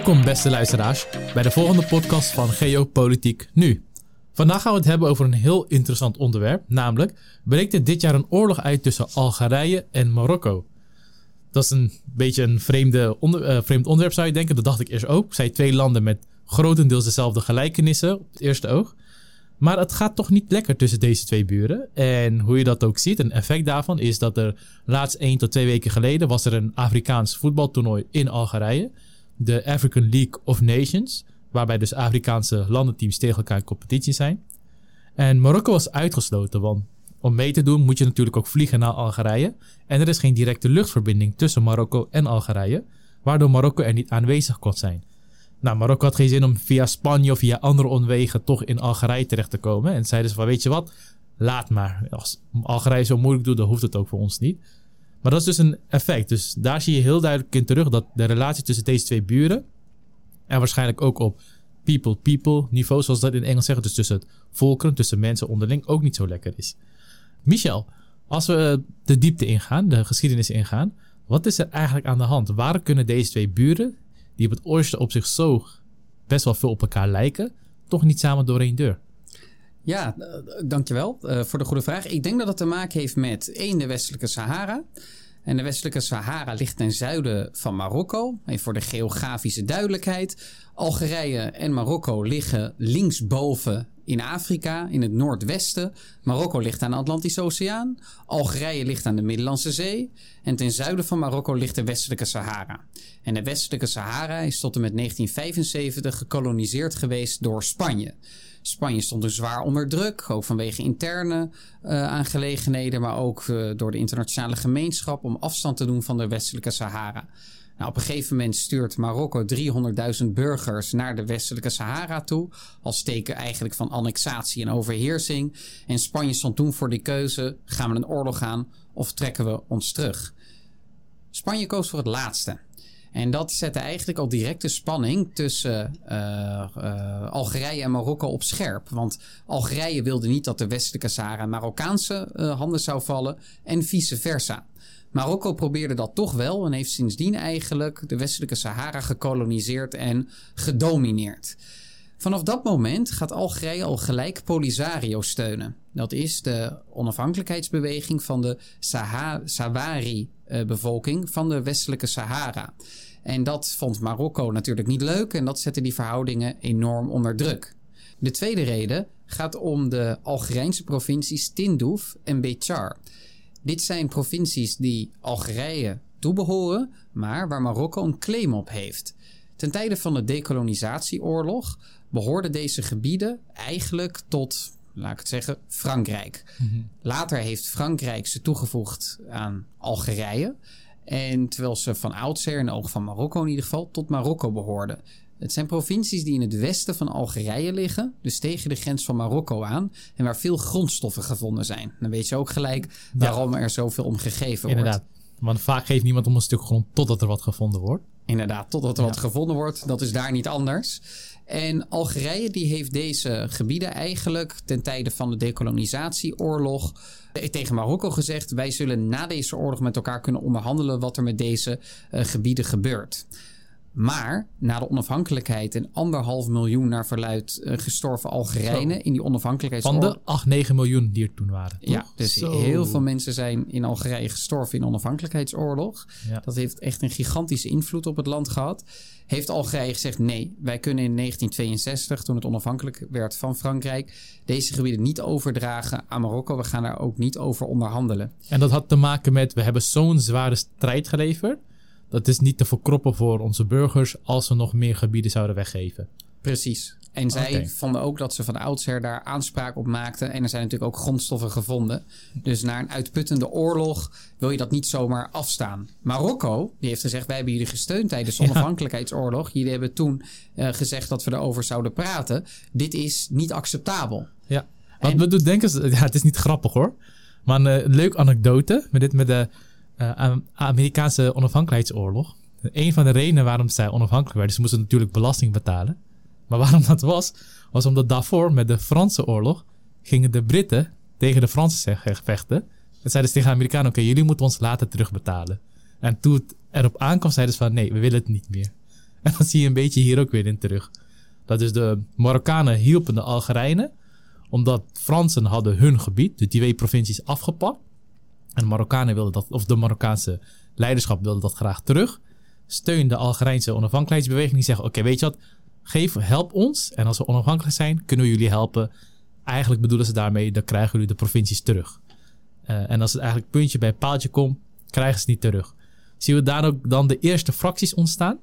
Welkom beste luisteraars bij de volgende podcast van Geopolitiek Nu. Vandaag gaan we het hebben over een heel interessant onderwerp, namelijk breekt er dit jaar een oorlog uit tussen Algerije en Marokko. Dat is een beetje een vreemde onder, uh, vreemd onderwerp zou je denken, dat dacht ik eerst ook. Zij twee landen met grotendeels dezelfde gelijkenissen op het eerste oog. Maar het gaat toch niet lekker tussen deze twee buren. En hoe je dat ook ziet, een effect daarvan is dat er laatst één tot twee weken geleden was er een Afrikaans voetbaltoernooi in Algerije. De African League of Nations. Waarbij dus Afrikaanse landenteams tegen elkaar in competitie zijn. En Marokko was uitgesloten, want om mee te doen moet je natuurlijk ook vliegen naar Algerije. En er is geen directe luchtverbinding tussen Marokko en Algerije, waardoor Marokko er niet aanwezig kon zijn. Nou, Marokko had geen zin om via Spanje of via andere omwegen toch in Algerije terecht te komen. En zeiden ze van, weet je wat, laat maar. Als Algerije zo moeilijk doet, dan hoeft het ook voor ons niet. Maar dat is dus een effect. Dus daar zie je heel duidelijk in terug dat de relatie tussen deze twee buren... en waarschijnlijk ook op people-people niveau, zoals dat in Engels zeggen... dus tussen het volkeren, tussen mensen onderling, ook niet zo lekker is. Michel, als we de diepte ingaan, de geschiedenis ingaan... wat is er eigenlijk aan de hand? Waar kunnen deze twee buren die op het oosten op zich zo best wel veel op elkaar lijken, toch niet samen door één deur? Ja, uh, dankjewel uh, voor de goede vraag. Ik denk dat het te maken heeft met één, de westelijke Sahara. En de westelijke Sahara ligt ten zuiden van Marokko. Even voor de geografische duidelijkheid. Algerije en Marokko liggen linksboven in Afrika, in het noordwesten. Marokko ligt aan de Atlantische Oceaan. Algerije ligt aan de Middellandse Zee. En ten zuiden van Marokko ligt de westelijke Sahara. En de westelijke Sahara is tot en met 1975 gekoloniseerd geweest door Spanje. Spanje stond dus zwaar onder druk, ook vanwege interne uh, aangelegenheden, maar ook uh, door de internationale gemeenschap om afstand te doen van de westelijke Sahara. Nou, op een gegeven moment stuurt Marokko 300.000 burgers naar de westelijke Sahara toe. Als teken eigenlijk van annexatie en overheersing. En Spanje stond toen voor die keuze: gaan we een oorlog aan of trekken we ons terug? Spanje koos voor het laatste. En dat zette eigenlijk al direct de spanning tussen uh, uh, Algerije en Marokko op scherp. Want Algerije wilde niet dat de westelijke Sahara Marokkaanse uh, handen zou vallen en vice versa. Marokko probeerde dat toch wel en heeft sindsdien eigenlijk de westelijke Sahara gekoloniseerd en gedomineerd. Vanaf dat moment gaat Algerije al gelijk Polisario steunen. Dat is de onafhankelijkheidsbeweging van de Sahari-bevolking van de westelijke Sahara. En dat vond Marokko natuurlijk niet leuk en dat zette die verhoudingen enorm onder druk. De tweede reden gaat om de Algerijnse provincies Tindouf en Béchar. Dit zijn provincies die Algerije toebehoren, maar waar Marokko een claim op heeft. Ten tijde van de decolonisatieoorlog behoorden deze gebieden eigenlijk tot, laat ik het zeggen, Frankrijk. Mm-hmm. Later heeft Frankrijk ze toegevoegd aan Algerije. En terwijl ze van oudsher, in de ogen van Marokko in ieder geval, tot Marokko behoorden. Het zijn provincies die in het westen van Algerije liggen, dus tegen de grens van Marokko aan, en waar veel grondstoffen gevonden zijn. Dan weet je ook gelijk waarom er zoveel om gegeven wordt. Inderdaad, want vaak geeft niemand om een stuk grond totdat er wat gevonden wordt. Inderdaad, totdat er ja. wat gevonden wordt. Dat is daar niet anders. En Algerije die heeft deze gebieden eigenlijk ten tijde van de decolonisatieoorlog tegen Marokko gezegd: wij zullen na deze oorlog met elkaar kunnen onderhandelen wat er met deze uh, gebieden gebeurt. Maar na de onafhankelijkheid en anderhalf miljoen naar verluid uh, gestorven Algerijnen in die onafhankelijkheidsoorlog. Van de 8, 9 miljoen die er toen waren. Ja, dus Zo. heel veel mensen zijn in Algerije gestorven in de onafhankelijkheidsoorlog. Ja. Dat heeft echt een gigantische invloed op het land gehad. Heeft Algerije gezegd: nee, wij kunnen in 1962, toen het onafhankelijk werd van Frankrijk, deze gebieden niet overdragen aan Marokko. We gaan daar ook niet over onderhandelen. En dat had te maken met: we hebben zo'n zware strijd geleverd dat is niet te verkroppen voor onze burgers als we nog meer gebieden zouden weggeven. Precies. En zij okay. vonden ook dat ze van oudsher daar aanspraak op maakten. En er zijn natuurlijk ook grondstoffen gevonden. Dus na een uitputtende oorlog wil je dat niet zomaar afstaan. Marokko, die heeft gezegd: wij hebben jullie gesteund tijdens de onafhankelijkheidsoorlog. Ja. Jullie hebben toen uh, gezegd dat we erover zouden praten. Dit is niet acceptabel. Ja, wat en... we doen denken, ja, het is niet grappig hoor. Maar een uh, leuk anekdote met dit met de uh, Amerikaanse onafhankelijkheidsoorlog. Een van de redenen waarom zij onafhankelijk werden, ze moesten natuurlijk belasting betalen. Maar waarom dat was, was omdat daarvoor met de Franse oorlog gingen de Britten tegen de Fransen vechten. En zeiden ze tegen de Amerikanen, oké, jullie moeten ons later terugbetalen. En toen het erop aankwam, zeiden ze van nee, we willen het niet meer. En dat zie je een beetje hier ook weer in terug. Dat is de Marokkanen hielpen de Algerijnen, omdat Fransen hadden hun gebied, de twee provincies, afgepakt. En de Marokkanen wilden dat, of de Marokkaanse leiderschap wilde dat graag terug. Steun de Algerijnse onafhankelijkheidsbeweging. Zeggen: Oké, weet je wat? Geef, help ons. En als we onafhankelijk zijn, kunnen we jullie helpen. Eigenlijk bedoelen ze daarmee: dan krijgen jullie de provincies terug. Uh, en als het eigenlijk puntje bij paaltje komt, krijgen ze het niet terug. Zien we daar ook dan de eerste fracties ontstaan?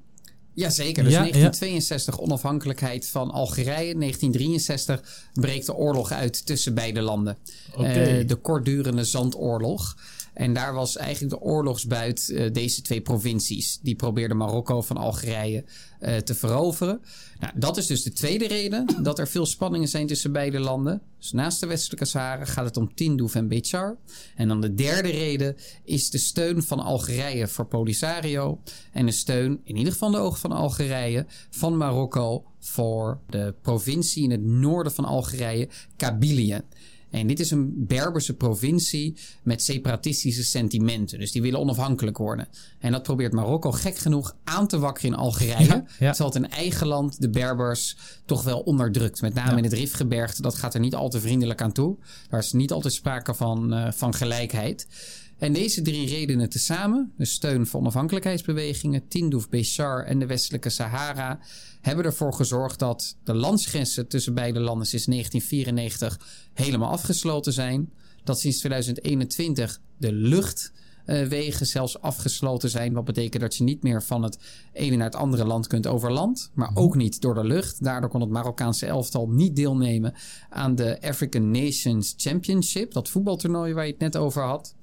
Jazeker, dus ja, 1962 ja. onafhankelijkheid van Algerije. 1963 breekt de oorlog uit tussen beide landen. Okay. Uh, de kortdurende zandoorlog. En daar was eigenlijk de oorlogsbuit uh, deze twee provincies. Die probeerde Marokko van Algerije uh, te veroveren. Nou, dat is dus de tweede reden dat er veel spanningen zijn tussen beide landen. Dus naast de westelijke Sahara gaat het om Tindouf en Béchar. En dan de derde reden is de steun van Algerije voor Polisario. En de steun, in ieder geval de ogen van Algerije, van Marokko voor de provincie in het noorden van Algerije, Kabylië. En dit is een Berberse provincie met separatistische sentimenten. Dus die willen onafhankelijk worden. En dat probeert Marokko gek genoeg aan te wakkeren in Algerije. Ja, Terwijl het in eigen land de Berbers toch wel onderdrukt. Met name in het Rifgebergte. Dat gaat er niet al te vriendelijk aan toe. Daar is niet altijd sprake van, uh, van gelijkheid. En deze drie redenen tezamen, de steun van onafhankelijkheidsbewegingen, Tindouf, Béchar en de westelijke Sahara, hebben ervoor gezorgd dat de landsgrenzen tussen beide landen sinds 1994 helemaal afgesloten zijn. Dat sinds 2021 de luchtwegen zelfs afgesloten zijn. Wat betekent dat je niet meer van het ene naar het andere land kunt over land. Maar ook niet door de lucht. Daardoor kon het Marokkaanse elftal niet deelnemen aan de African Nations Championship. Dat voetbaltoernooi waar je het net over had.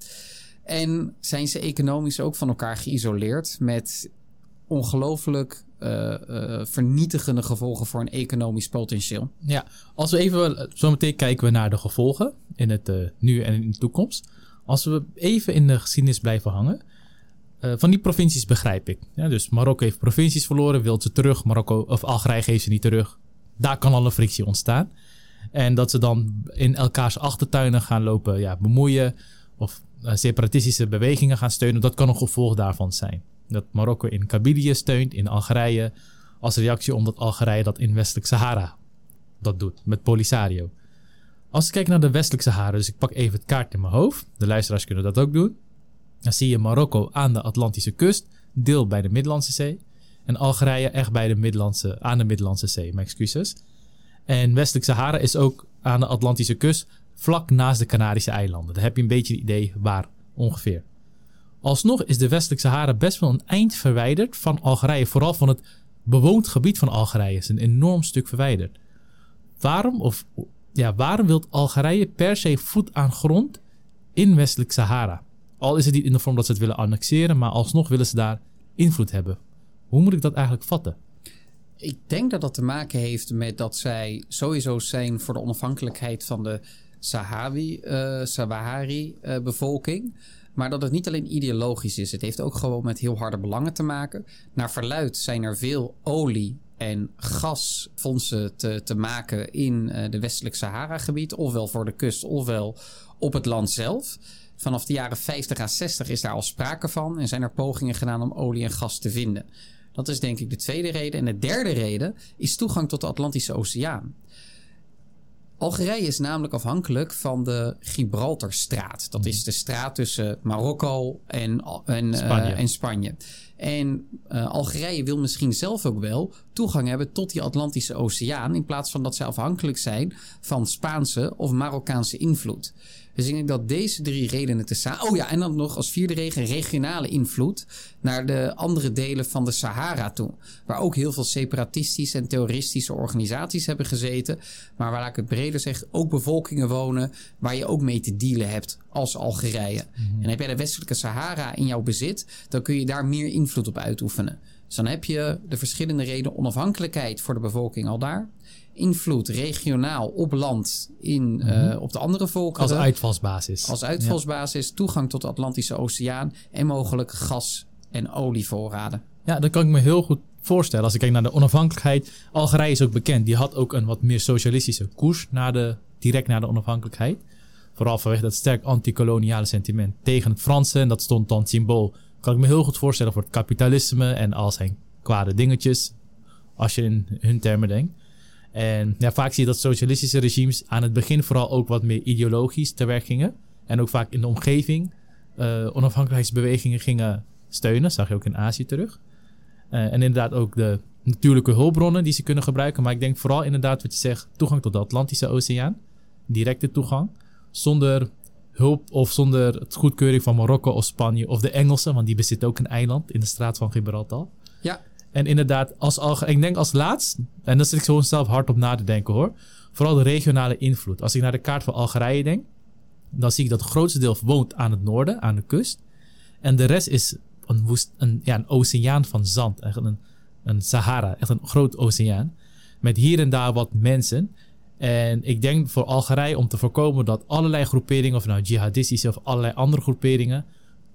En zijn ze economisch ook van elkaar geïsoleerd met ongelooflijk uh, vernietigende gevolgen voor een economisch potentieel. Ja, als we even, zometeen kijken we naar de gevolgen in het uh, nu en in de toekomst. Als we even in de geschiedenis blijven hangen, van die provincies begrijp ik. Dus Marokko heeft provincies verloren, wil ze terug. Marokko of Algerije geeft ze niet terug. Daar kan al een frictie ontstaan. En dat ze dan in elkaars achtertuinen gaan lopen ja, bemoeien of separatistische bewegingen gaan steunen, dat kan een gevolg daarvan zijn dat Marokko in Kabylië steunt, in Algerije, als reactie omdat Algerije dat in Westelijk Sahara dat doet, met Polisario. Als ik kijk naar de Westelijke Sahara, dus ik pak even het kaart in mijn hoofd, de luisteraars kunnen dat ook doen, dan zie je Marokko aan de Atlantische kust, deel bij de Middellandse Zee, en Algerije echt bij de Middellandse, aan de Middellandse Zee, mijn excuses. En Westelijk Sahara is ook aan de Atlantische kust, vlak naast de Canarische eilanden. Daar heb je een beetje een idee waar ongeveer. Alsnog is de Westelijke Sahara best wel een eind verwijderd van Algerije. Vooral van het bewoond gebied van Algerije. is een enorm stuk verwijderd. Waarom, of, ja, waarom wil Algerije per se voet aan grond in Westelijk Sahara? Al is het niet in de vorm dat ze het willen annexeren, maar alsnog willen ze daar invloed hebben. Hoe moet ik dat eigenlijk vatten? Ik denk dat dat te maken heeft met dat zij sowieso zijn voor de onafhankelijkheid van de Sahawi, uh, Sahari uh, bevolking. Maar dat het niet alleen ideologisch is. Het heeft ook gewoon met heel harde belangen te maken. Naar verluid zijn er veel olie en gasfondsen te, te maken in uh, de westelijk Sahara-gebied. Ofwel voor de kust, ofwel op het land zelf. Vanaf de jaren 50 à 60 is daar al sprake van. En zijn er pogingen gedaan om olie en gas te vinden. Dat is denk ik de tweede reden. En de derde reden is toegang tot de Atlantische Oceaan. Algerije is namelijk afhankelijk van de Gibraltarstraat. Dat is de straat tussen Marokko en, en Spanje. Uh, en, Spanje. en uh, Algerije wil misschien zelf ook wel toegang hebben tot die Atlantische Oceaan. In plaats van dat zij afhankelijk zijn van Spaanse of Marokkaanse invloed. Dus ik denk dat deze drie redenen te samen. Oh ja, en dan nog als vierde reden regionale invloed naar de andere delen van de Sahara toe. Waar ook heel veel separatistische en terroristische organisaties hebben gezeten. Maar waar, laat ik het breder zeg, ook bevolkingen wonen waar je ook mee te dealen hebt als Algerije. Mhm. En heb jij de westelijke Sahara in jouw bezit, dan kun je daar meer invloed op uitoefenen. Dus dan heb je de verschillende redenen onafhankelijkheid voor de bevolking al daar invloed regionaal op land in, mm op de andere volkeren. Als uitvalsbasis. Als uitvalsbasis, toegang tot de Atlantische Oceaan en mogelijk gas- en olievoorraden. Ja, dat kan ik me heel goed voorstellen. Als ik kijk naar de onafhankelijkheid. Algerije is ook bekend. Die had ook een wat meer socialistische koers na de, direct na de onafhankelijkheid. Vooral vanwege dat sterk anti-koloniale sentiment tegen het Franse. En dat stond dan symbool, kan ik me heel goed voorstellen, voor het kapitalisme en al zijn kwade dingetjes, als je in hun termen denkt. En ja, vaak zie je dat socialistische regimes aan het begin vooral ook wat meer ideologisch te werk gingen. En ook vaak in de omgeving uh, onafhankelijkheidsbewegingen gingen steunen. Zag je ook in Azië terug. Uh, en inderdaad ook de natuurlijke hulpbronnen die ze kunnen gebruiken. Maar ik denk vooral inderdaad wat je zegt, toegang tot de Atlantische Oceaan. Directe toegang. Zonder hulp of zonder het goedkeuring van Marokko of Spanje of de Engelsen. Want die bezitten ook een eiland in de straat van Gibraltar. En inderdaad, als al, ik denk als laatst, en daar zit ik zo zelf hard op na te denken hoor. Vooral de regionale invloed. Als ik naar de kaart van Algerije denk, dan zie ik dat het grootste deel woont aan het noorden, aan de kust. En de rest is een, woest, een, ja, een oceaan van zand. Echt een, een Sahara, echt een groot oceaan. Met hier en daar wat mensen. En ik denk voor Algerije om te voorkomen dat allerlei groeperingen, of nou jihadistische of allerlei andere groeperingen,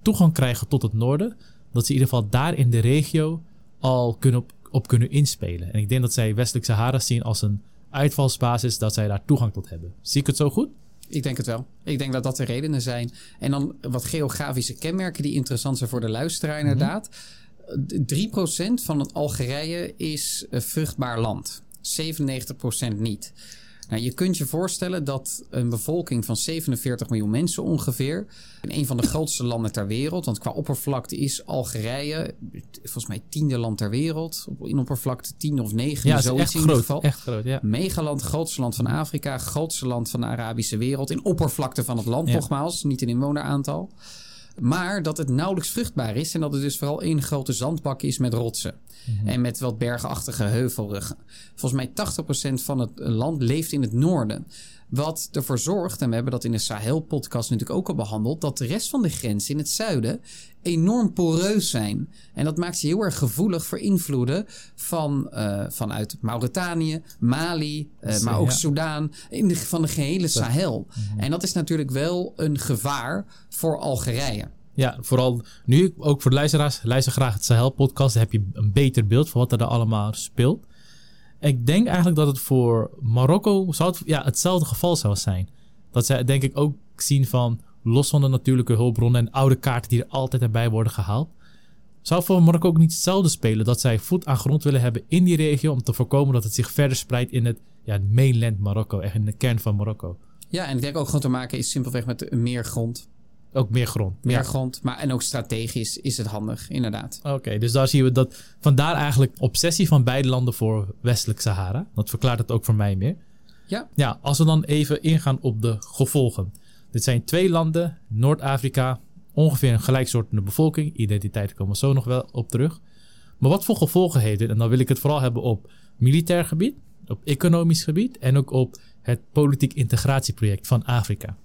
toegang krijgen tot het noorden. Dat ze in ieder geval daar in de regio al kunnen op, op kunnen inspelen. En ik denk dat zij Westelijk Sahara zien als een uitvalsbasis dat zij daar toegang tot hebben. Zie ik het zo goed? Ik denk het wel. Ik denk dat dat de redenen zijn. En dan wat geografische kenmerken die interessant zijn voor de luisteraar mhm. inderdaad. 3% van het Algerije is vruchtbaar land. 97% niet. Nou, je kunt je voorstellen dat een bevolking van 47 miljoen mensen ongeveer. in een van de grootste landen ter wereld. Want qua oppervlakte is Algerije. volgens mij tiende land ter wereld. In oppervlakte 10 of 9. Ja, zoiets echt in groot, geval. Echt groot, ja. Megaland, grootste land van Afrika. Grootste land van de Arabische wereld. In oppervlakte van het land, nogmaals. Niet in inwoneraantal. Maar dat het nauwelijks vruchtbaar is en dat het dus vooral één grote zandbak is met rotsen. Mhm. En met wat bergachtige heuvelruggen. Volgens mij 80% van het land leeft in het noorden. Wat ervoor zorgt, en we hebben dat in de Sahel-podcast natuurlijk ook al behandeld, dat de rest van de grenzen in het zuiden enorm poreus zijn. En dat maakt ze heel erg gevoelig voor invloeden van, uh, vanuit Mauritanië, Mali, uh, maar ook ja. Soudaan, in de, van de gehele Sahel. Mhm. En dat is natuurlijk wel een gevaar voor Algerije. Ja, vooral nu ook voor de luisteraars. Luister graag het Sahel-podcast. Dan heb je een beter beeld van wat er allemaal speelt. Ik denk eigenlijk dat het voor Marokko zou ja, hetzelfde geval zou zijn. Dat zij denk ik ook zien van los van de natuurlijke hulpbronnen en oude kaarten die er altijd erbij worden gehaald. Zou voor Marokko ook niet hetzelfde spelen dat zij voet aan grond willen hebben in die regio om te voorkomen dat het zich verder spreidt in het ja, mainland Marokko, echt in de kern van Marokko? Ja, en ik denk ook gewoon te maken is simpelweg met meer grond. Ook meer grond. Meer grond, maar en ook strategisch is het handig, inderdaad. Oké, dus daar zien we dat vandaar eigenlijk obsessie van beide landen voor Westelijk Sahara. Dat verklaart het ook voor mij meer. Ja. Ja, als we dan even ingaan op de gevolgen. Dit zijn twee landen, Noord-Afrika, ongeveer een gelijksoortende bevolking. Identiteit komen we zo nog wel op terug. Maar wat voor gevolgen heeft dit? En dan wil ik het vooral hebben op militair gebied, op economisch gebied en ook op het politiek integratieproject van Afrika.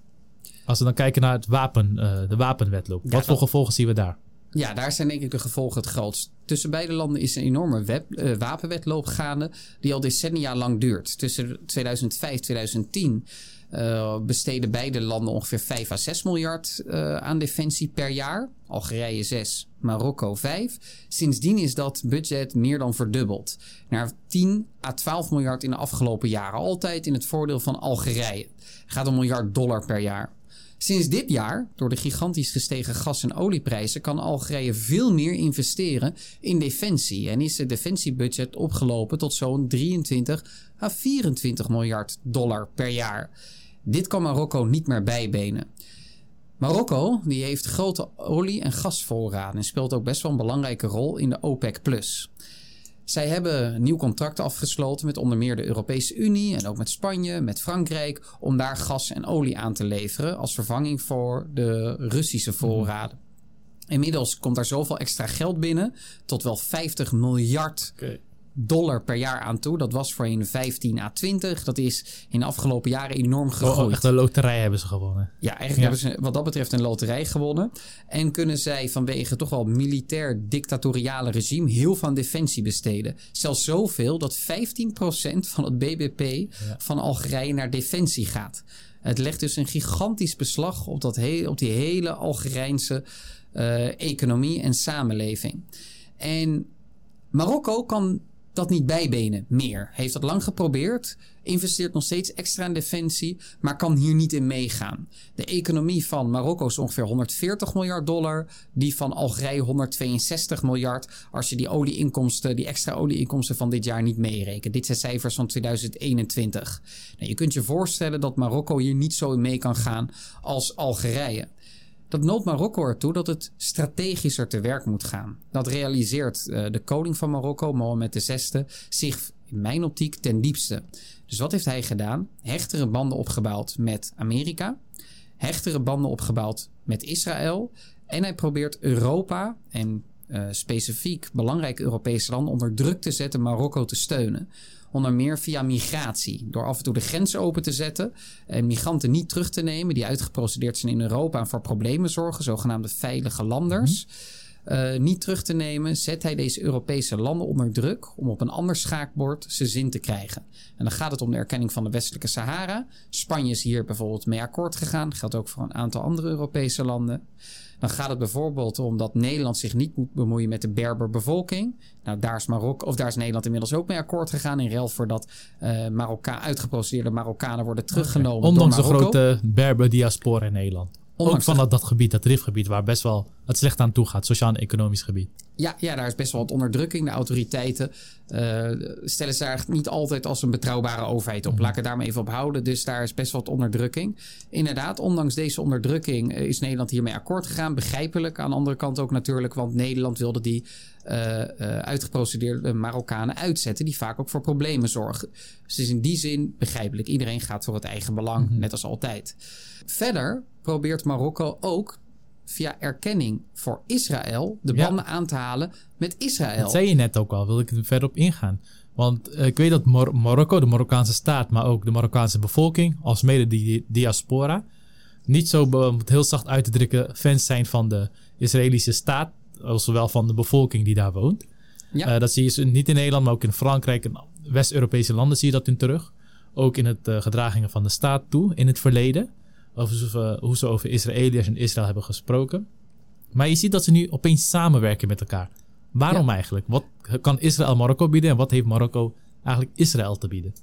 Als we dan kijken naar het wapen, uh, de wapenwetloop, wat voor gevolgen zien we daar? Ja, daar zijn denk ik de gevolgen het grootst. Tussen beide landen is een enorme web, uh, wapenwetloop gaande, die al decennia lang duurt. Tussen 2005 en 2010 uh, besteden beide landen ongeveer 5 à 6 miljard uh, aan defensie per jaar. Algerije 6, Marokko 5. Sindsdien is dat budget meer dan verdubbeld. Naar 10 à 12 miljard in de afgelopen jaren. Altijd in het voordeel van Algerije. Het gaat om miljard dollar per jaar. Sinds dit jaar, door de gigantisch gestegen gas- en olieprijzen, kan Algerije veel meer investeren in defensie. En is het defensiebudget opgelopen tot zo'n 23 à 24 miljard dollar per jaar. Dit kan Marokko niet meer bijbenen. Marokko die heeft grote olie- en gasvoorraden en speelt ook best wel een belangrijke rol in de OPEC+. Zij hebben een nieuw contract afgesloten met onder meer de Europese Unie en ook met Spanje, met Frankrijk, om daar gas en olie aan te leveren als vervanging voor de Russische mhm. voorraden. Inmiddels komt daar zoveel extra geld binnen, tot wel 50 miljard dollar per jaar aan toe. Dat was voorheen 15 à 20. Dat is in de afgelopen jaren enorm gegroeid. Oh, echt een loterij hebben ze gewonnen. Ja, eigenlijk hebben ze wat dat betreft een loterij gewonnen. En kunnen zij vanwege toch wel militair dictatoriale regime heel veel aan defensie besteden. Zelfs zoveel dat 15% van het BBP van Algerije naar defensie gaat. Het legt dus een gigantisch beslag op, dat op die hele Algerijnse uh, economie en samenleving. En Marokko kan dat niet bijbenen meer. Heeft dat lang geprobeerd, investeert nog steeds extra in defensie, maar kan hier niet in meegaan. De economie van Marokko is ongeveer 140 miljard dollar, die van Algerije 162 miljard, als je die olieinkomsten, die extra olieinkomsten van dit jaar niet meerekent. Dit zijn cijfers van 2021. Nou, je kunt je voorstellen dat Marokko hier niet zo in mee kan gaan als Algerije. Dat noopt Marokko ertoe dat het strategischer te werk moet gaan. Dat realiseert uh, de koning van Marokko, Mohammed VI, zich in mijn optiek ten diepste. Dus wat heeft hij gedaan? Hechtere banden opgebouwd met Amerika, hechtere banden opgebouwd met Israël. En hij probeert Europa en uh, specifiek belangrijke Europese landen onder druk te zetten Marokko te steunen. Onder meer via migratie. Door af en toe de grenzen open te zetten. En migranten niet terug te nemen die uitgeprocedeerd zijn in Europa en voor problemen zorgen. Zogenaamde veilige landers. Uh, niet terug te nemen, zet hij deze Europese landen onder druk om op een ander schaakbord zijn zin te krijgen. En dan gaat het om de erkenning van de westelijke Sahara. Spanje is hier bijvoorbeeld mee akkoord gegaan. Dat geldt ook voor een aantal andere Europese landen. Dan gaat het bijvoorbeeld om dat Nederland zich niet moet bemoeien met de Berberbevolking. Nou, daar is, Marokko, of daar is Nederland inmiddels ook mee akkoord gegaan. In ruil voor dat uh, Marokka, uitgeprocedeerde Marokkanen worden teruggenomen. Okay. Ondanks de grote Berber-diaspora in Nederland. Ondanks ook van dat, dat gebied, dat rifgebied, waar best wel het slecht aan toe gaat, sociaal en economisch gebied. Ja, ja, daar is best wel wat onderdrukking. De autoriteiten uh, stellen ze daar niet altijd als een betrouwbare overheid op. Mm. Laat ik het daar maar even op houden. Dus daar is best wel wat onderdrukking. Inderdaad, ondanks deze onderdrukking eh, is Nederland hiermee akkoord gegaan. Begrijpelijk. Aan de andere kant ook natuurlijk, want Nederland wilde die uitgeprocedeerde Marokkanen uitzetten, die vaak ook voor problemen zorgen. Dus is in die zin begrijpelijk. Iedereen gaat voor het eigen belang, mm -hmm. net als altijd. Verder probeert Marokko ook via erkenning voor Israël de banden ja. aan te halen met Israël. Dat zei je net ook al, wil ik er verder op ingaan. Want uh, ik weet dat Mar Marokko, de Marokkaanse staat, maar ook de Marokkaanse bevolking, als mede die diaspora, niet zo, om het heel zacht uit te drukken, fans zijn van de Israëlische staat, zowel van de bevolking die daar woont. Ja. Uh, dat zie je niet in Nederland, maar ook in Frankrijk en West-Europese landen zie je dat in terug. Ook in het uh, gedragingen van de staat toe in het verleden over hoe ze over Israëliërs en Israël hebben gesproken. Maar je ziet dat ze nu opeens samenwerken met elkaar. Waarom ja. eigenlijk? Wat kan Israël Marokko bieden en wat heeft Marokko eigenlijk Israël te bieden?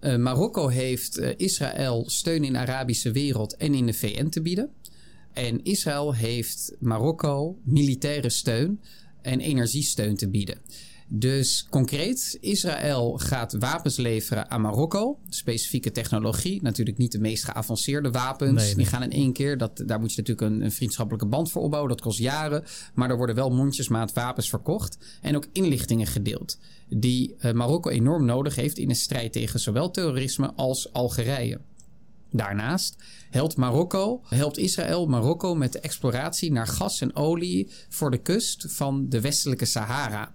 Uh, Marokko heeft Israël steun in de Arabische wereld en in de VN te bieden. En Israël heeft Marokko militaire steun en energiesteun te bieden. Dus concreet, Israël gaat wapens leveren aan Marokko. Specifieke technologie. Natuurlijk niet de meest geavanceerde wapens. Nee, nee. Die gaan in één keer. Dat, daar moet je natuurlijk een, een, vriendschappelijke band voor opbouwen. Dat kost jaren. Maar er worden wel mondjesmaat wapens verkocht. En ook inlichtingen gedeeld. Die uh, Marokko enorm nodig heeft in de strijd tegen zowel terrorisme als Algerije. Daarnaast helpt Marokko, helpt Israël Marokko met de exploratie naar gas en olie voor de kust van de westelijke Sahara.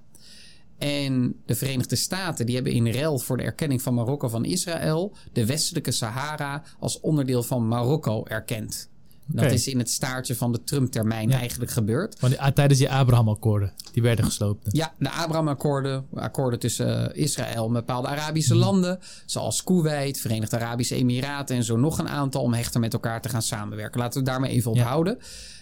En de Verenigde Staten die hebben in ruil voor de erkenning van Marokko van Israël de westelijke Sahara als onderdeel van Marokko erkend. Okay. Dat is in het staartje van de Trump-termijn ja. eigenlijk gebeurd. Want die, tijdens die Abraham-akkoorden, die werden gesloten. Ja, de Abraham-akkoorden, akkoorden tussen uh, Israël en bepaalde Arabische mm. landen, zoals Kuwait, Verenigde Arabische Emiraten en zo nog een aantal, om hechter met elkaar te gaan samenwerken. Laten we het daar maar even op ja. houden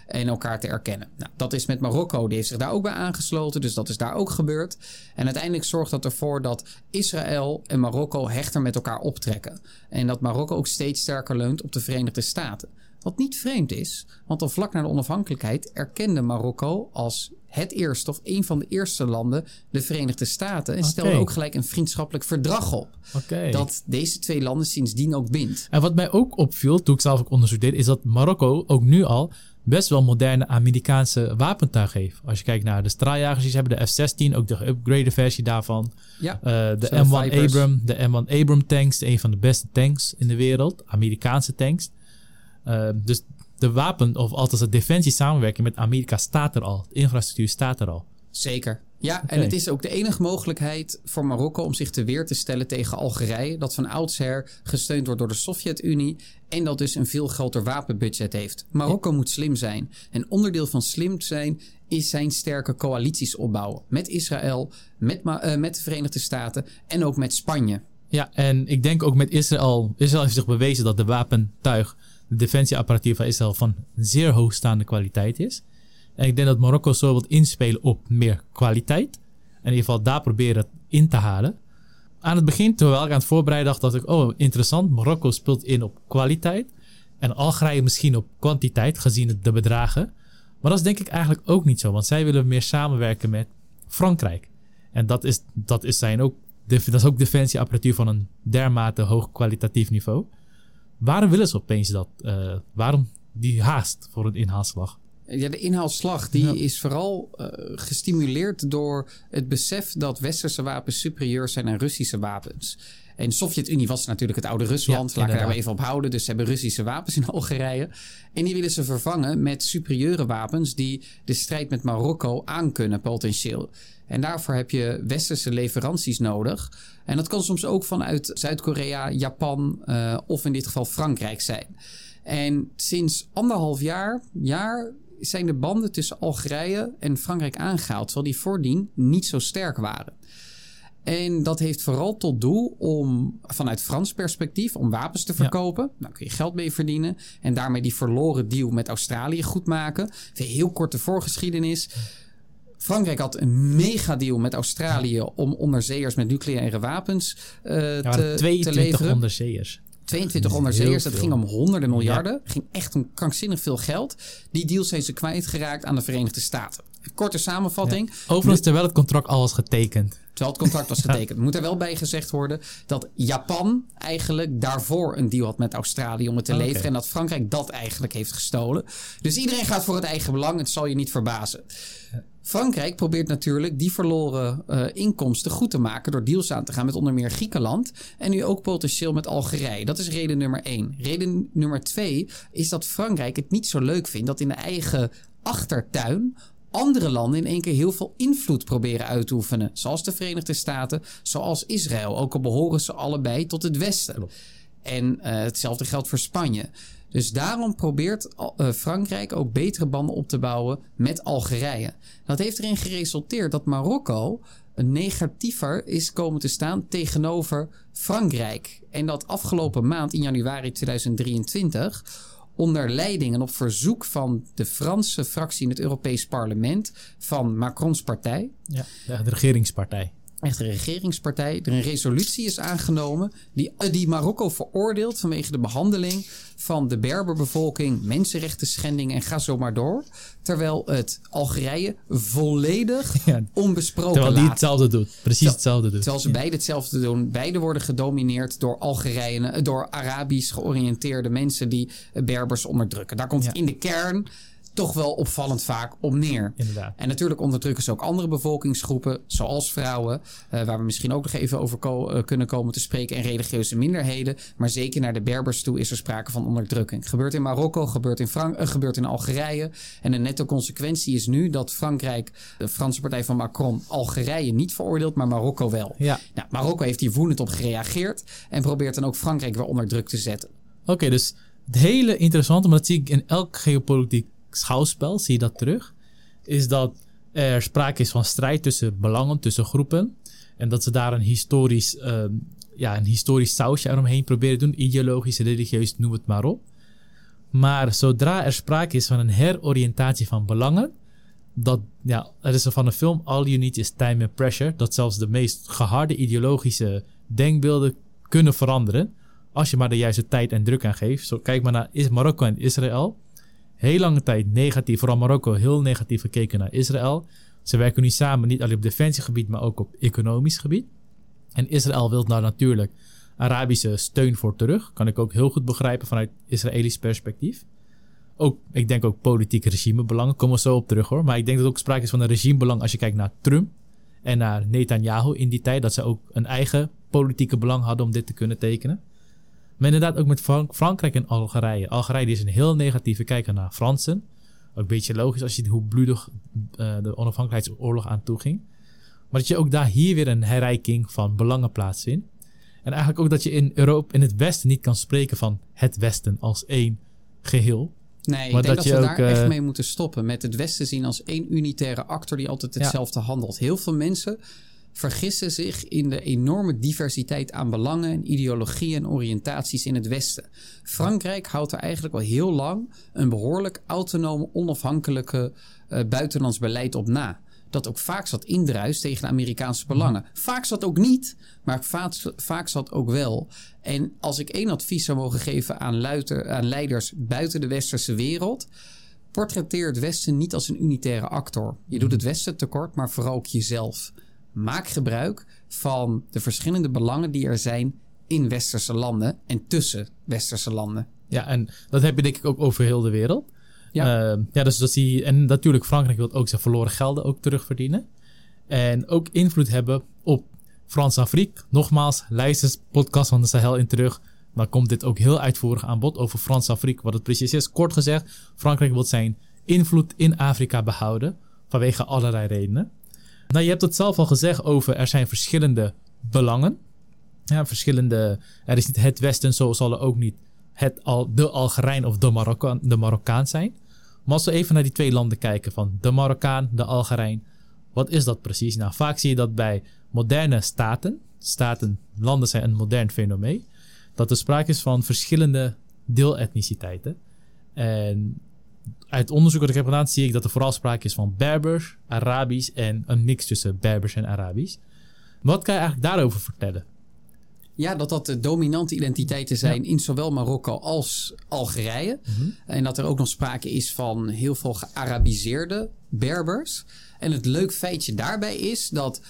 en elkaar te erkennen. Nou, dat is met Marokko, die heeft zich daar ook bij aangesloten, dus dat is daar ook gebeurd. En uiteindelijk zorgt dat ervoor dat Israël en Marokko hechter met elkaar optrekken. En dat Marokko ook steeds sterker leunt op de Verenigde Staten. Wat niet vreemd is, want al vlak na de onafhankelijkheid erkende Marokko als het eerste of een van de eerste landen de Verenigde Staten. En okay. stelde ook gelijk een vriendschappelijk verdrag op. Okay. Dat deze twee landen sindsdien ook bindt. En wat mij ook opviel toen ik zelf ook onderzoek deed, is dat Marokko ook nu al best wel moderne Amerikaanse wapentuig heeft. Als je kijkt naar de straaljagers, ze hebben de F-16, ook de geüpgrade versie daarvan. Ja, uh, de M1 Abram, de M1 Abram tanks, een van de beste tanks in de wereld, Amerikaanse tanks. Uh, dus de wapen, of althans de defensie samenwerking met Amerika staat er al. De infrastructuur staat er al. Zeker. Ja, okay. en het is ook de enige mogelijkheid voor Marokko om zich te weer te stellen tegen Algerije, dat van oudsher gesteund wordt door de Sovjet-Unie en dat dus een veel groter wapenbudget heeft. Marokko ja. moet slim zijn. En onderdeel van slim zijn is zijn sterke coalities opbouwen met Israël, met, uh, met de Verenigde Staten en ook met Spanje. Ja, en ik denk ook met Israël. Israël heeft zich bewezen dat de wapentuig, de defensieapparatuur van Israël van zeer hoogstaande kwaliteit is. En ik denk dat Marokko zo wil inspelen op meer kwaliteit. in ieder geval daar proberen in te halen. Aan het begin, terwijl ik aan het voorbereiden dacht, dacht ik, oh interessant, Marokko speelt in op kwaliteit. En Algerije misschien op kwantiteit, gezien de bedragen. Maar dat is denk ik eigenlijk ook niet zo, want zij willen meer samenwerken met Frankrijk. En dat is, dat is, zijn ook, dat is ook defensieapparatuur van een dermate hoog kwalitatief niveau. Waarom willen ze opeens dat? Uh, waarom die haast voor een inhaalslag? Ja, de inhaalslag die is vooral uh, gestimuleerd door het besef dat westerse wapens superieur zijn aan Russische wapens. En de Sovjet-Unie was natuurlijk het oude Rusland. Ja, Laat ik daar even op houden. Dus ze hebben Russische wapens in Algerije. En die willen ze vervangen met superieure wapens die de strijd met Marokko aankunnen potentieel. En daarvoor heb je westerse leveranties nodig. En dat kan soms ook vanuit Zuid-Korea, Japan uh, of in dit geval Frankrijk zijn. En sinds anderhalf jaar, jaar zijn de banden tussen Algerije en Frankrijk aangehaald, terwijl die voordien niet zo sterk waren. En dat heeft vooral tot doel om vanuit Frans perspectief om wapens te verkopen. Ja. Nou kun je geld mee verdienen. En daarmee die verloren deal met Australië goed maken. Even heel korte voorgeschiedenis. Frankrijk had een megadeal met Australië om onderzeeërs met nucleaire wapens uh, ja, te, 22 te leveren. onderzeeërs. 22 onderzeeërs, dat ging om honderden miljarden. Ja. ging echt om krankzinnig veel geld. Die deals zijn ze kwijtgeraakt aan de Verenigde Staten. Korte samenvatting. Ja. Overigens, terwijl het contract al was getekend. Terwijl het contract was getekend. Moet er wel bij gezegd worden dat Japan eigenlijk daarvoor een deal had met Australië om het te leveren. En dat Frankrijk dat eigenlijk heeft gestolen. Dus iedereen gaat voor het eigen belang. Het zal je niet verbazen. Frankrijk probeert natuurlijk die verloren uh, inkomsten goed te maken door deals aan te gaan met onder meer Griekenland en nu ook potentieel met Algerije. Dat is reden nummer één. Reden nummer twee is dat Frankrijk het niet zo leuk vindt dat in de eigen achtertuin andere landen in één keer heel veel invloed proberen uit te oefenen. Zoals de Verenigde Staten, zoals Israël. Ook al behoren ze allebei tot het Westen. En uh, hetzelfde geldt voor Spanje. Dus daarom probeert uh, Frankrijk ook betere banden op te bouwen met Algerije. Dat heeft erin geresulteerd dat Marokko negatiever is komen te staan tegenover Frankrijk. En dat afgelopen maand in januari 2023 onder leiding en op verzoek van de Franse fractie in het Europees Parlement van Macrons partij. Ja, de regeringspartij echt de regeringspartij, er een resolutie is aangenomen die, eh, die Marokko veroordeelt vanwege de behandeling van de Berberbevolking, mensenrechten schendingen en ga zo maar door. Terwijl het Algerije volledig ja, onbesproken Terwijl die hetzelfde doet. Precies hetzelfde doet. Terwijl ze beide hetzelfde doen. Beide worden gedomineerd door Algerije, door Arabisch georiënteerde mensen die Berbers onderdrukken. Daar komt ja. in de kern toch wel opvallend vaak om neer. Inderdaad. En natuurlijk onderdrukken ze ook andere bevolkingsgroepen, zoals vrouwen, uh, waar we misschien ook nog even over ko uh, kunnen komen te spreken, en religieuze minderheden. Maar zeker naar de Berbers toe is er sprake van onderdrukking. Gebeurt in Marokko, gebeurt in, Frank uh, gebeurt in Algerije. En de nette consequentie is nu dat Frankrijk, de Franse partij van Macron, Algerije niet veroordeelt, maar Marokko wel. Ja. Nou, Marokko heeft hier woedend op gereageerd en probeert dan ook Frankrijk weer onder druk te zetten. Oké, okay, dus het hele interessante, maar dat zie ik in elk geopolitiek schouwspel, zie je dat terug, is dat er sprake is van strijd tussen belangen, tussen groepen. En dat ze daar een historisch, uh, ja, een historisch sausje eromheen proberen te doen, ideologisch, religieus, noem het maar op. Maar zodra er sprake is van een heroriëntatie van belangen, dat, ja, er is er van een film All You Need Is Time and Pressure, dat zelfs de meest geharde ideologische denkbeelden kunnen veranderen, als je maar de juiste tijd en druk aan geeft. Zo, kijk maar naar Marokko en Israël heel lange tijd negatief, vooral Marokko, heel negatief gekeken naar Israël. Ze werken nu samen niet alleen op defensiegebied, maar ook op economisch gebied. En Israël wil daar natuurlijk Arabische steun voor terug. Kan ik ook heel goed begrijpen vanuit Israëlisch perspectief. Ook, ik denk ook politieke regimebelangen. Komen we zo op terug hoor. Maar ik denk dat ook sprake is van een regimebelang als je kijkt naar Trump en naar Netanyahu in die tijd. Dat ze ook een eigen politieke belang hadden om dit te kunnen tekenen. Maar inderdaad ook met Frank Frankrijk en Algerije. Algerije is een heel negatieve kijker naar Fransen. Ook een beetje logisch als je ziet hoe bloedig uh, de onafhankelijkheidsoorlog aan toe ging. Maar dat je ook daar hier weer een herrijking van belangen plaatsvindt. En eigenlijk ook dat je in Europa, in het Westen niet kan spreken van het Westen als één geheel. Nee, maar ik denk dat, dat we daar echt eh, mee moeten stoppen. Met het Westen zien als één unitaire actor die altijd hetzelfde ja. handelt. Heel veel mensen vergissen zich in de enorme diversiteit aan belangen en ideologieën en oriëntaties in het Westen. Frankrijk houdt er eigenlijk al heel lang een behoorlijk autonome, onafhankelijke uh, buitenlands beleid op na. dat ook vaak zat indruist tegen de Amerikaanse belangen. Vaak zat ook niet, maar vaak, vaak zat ook wel. En als ik één advies zou mogen geven aan, luiter, aan leiders buiten de westerse wereld, portretteer het Westen niet als een unitaire actor. Je doet het Westen tekort, maar vooral ook jezelf. Maak gebruik van de verschillende belangen die er zijn in westerse landen en tussen westerse landen. Ja, en dat heb je denk ik ook over heel de wereld. Ja, uh, ja dus dat je. En natuurlijk, Frankrijk wil ook zijn verloren gelden ook terugverdienen. En ook invloed hebben op Frans-Afrique. Nogmaals, luister podcast van de Sahel in terug. Dan komt dit ook heel uitvoerig aan bod over Frans-Afrique. Wat het precies is. Kort gezegd, Frankrijk wil zijn invloed in Afrika behouden. Vanwege allerlei redenen. Nou, je hebt het zelf al gezegd over er zijn verschillende belangen. Ja, verschillende. Er is niet het Westen, zo zal er ook niet het al, de Algerijn of de Marokkaan, de Marokkaan zijn. Maar als we even naar die twee landen kijken, van de Marokkaan, de Algerijn, wat is dat precies? Nou, vaak zie je dat bij moderne staten, staten, landen zijn een modern fenomeen, dat er sprake is van verschillende deeletniciteiten. En uit onderzoek dat ik heb gedaan, zie ik dat er vooral sprake is van Berbers, Arabisch en een mix tussen Berbers en Arabisch. Wat kan je eigenlijk daarover vertellen? Ja, dat dat de dominante identiteiten zijn in zowel Marokko als Algerije. Mhm. En dat er ook nog sprake is van heel veel gearabiseerde Berbers. En het leuk feitje daarbij is dat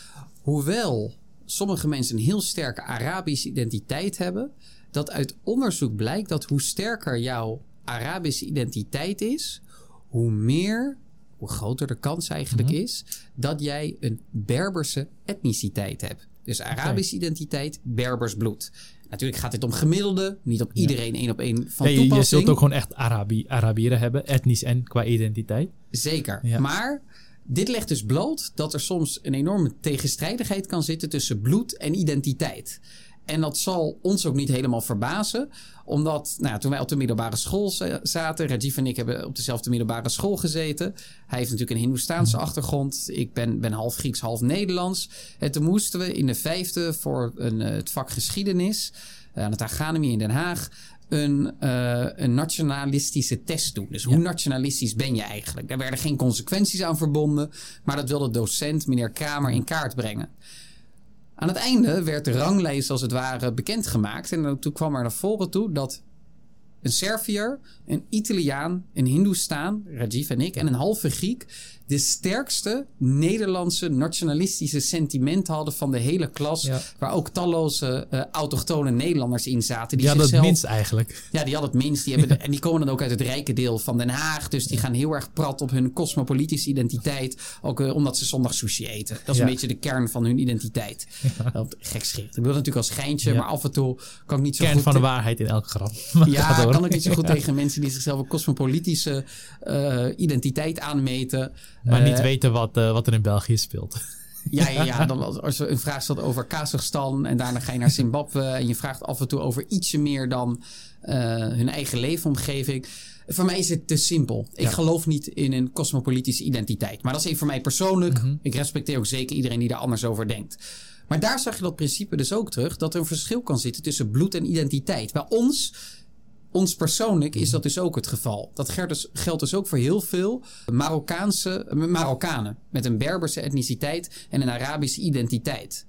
hoewel sommige mensen een heel sterke Arabische identiteit hebben, dat uit onderzoek blijkt dat hoe sterker jouw Arabische identiteit is, hoe meer, hoe groter de kans eigenlijk mhm. is dat jij een Berberse etniciteit hebt. Dus Arabische identiteit, Berbers bloed. Natuurlijk gaat dit om gemiddelde, niet op iedereen één op één van ja, toepassing. Je zult ook gewoon echt Arabi Arabieren hebben, etnisch en qua identiteit. Zeker, maar dit legt dus bloot dat er soms een enorme tegenstrijdigheid kan zitten tussen bloed en identiteit. En dat zal ons ook niet helemaal verbazen. Omdat nou, toen wij op de middelbare school zaten, Rajiv en ik hebben op dezelfde middelbare school gezeten. Hij heeft natuurlijk een Hindoestaanse achtergrond. Ik ben, ben half Grieks, half Nederlands. En toen moesten we in de vijfde voor een, eh, het vak geschiedenis uh, aan het Academie in Den Haag een, uh, een nationalistische test doen. Dus hoe nationalistisch ben je eigenlijk? Daar werden geen consequenties aan verbonden, maar dat wilde docent, meneer Kramer, in kaart brengen. Aan het einde werd de ranglijst als het ware bekendgemaakt. En toen kwam er naar voren toe dat een Serviër, een Italiaan, een Hindoestaan, Rajiv en ik, en een halve Griek de sterkste Nederlandse nationalistische sentimenten hadden van de hele klas. Waar ook talloze uh, autochtone Nederlanders in zaten. Die, hadden het minst eigenlijk. Ja, die hadden het minst. Die hebben en die komen dan ook uit het rijke deel van Den Haag. Dus die gaan heel erg prat op hun cosmopolitische identiteit. Ook uh, omdat ze zondag sushi eten. Dat is een beetje de kern van hun identiteit. Ja. Gek schrift. Ik wil natuurlijk als schijntje, maar af en toe kan ik niet zo kern goed... van de waarheid in elk grap. ja, kan ik niet zo goed tegen mensen die zichzelf een cosmopolitische uh, identiteit aanmeten. Maar niet eh, weten wat, uh, wat er in België speelt. Ja, ja, ja. Dan, als er een vraag stelt over Kazachstan en daarna ga je naar Zimbabwe en je vraagt af en toe over ietsje meer dan uh, hun eigen leefomgeving. Voor mij is het te simpel. Ik geloof niet in een cosmopolitische identiteit. Maar dat is even voor mij persoonlijk. Mm -hmm. Ik respecteer ook zeker iedereen die daar anders over denkt. Maar daar zag je dat principe dus ook terug. Dat er een verschil kan zitten tussen bloed en identiteit. Bij ons ons persoonlijk is dat dus ook het geval. Dat geldt dus, geldt dus ook voor heel veel Marokkaanse, Marokkanen met een Berberse etniciteit en een Arabische identiteit.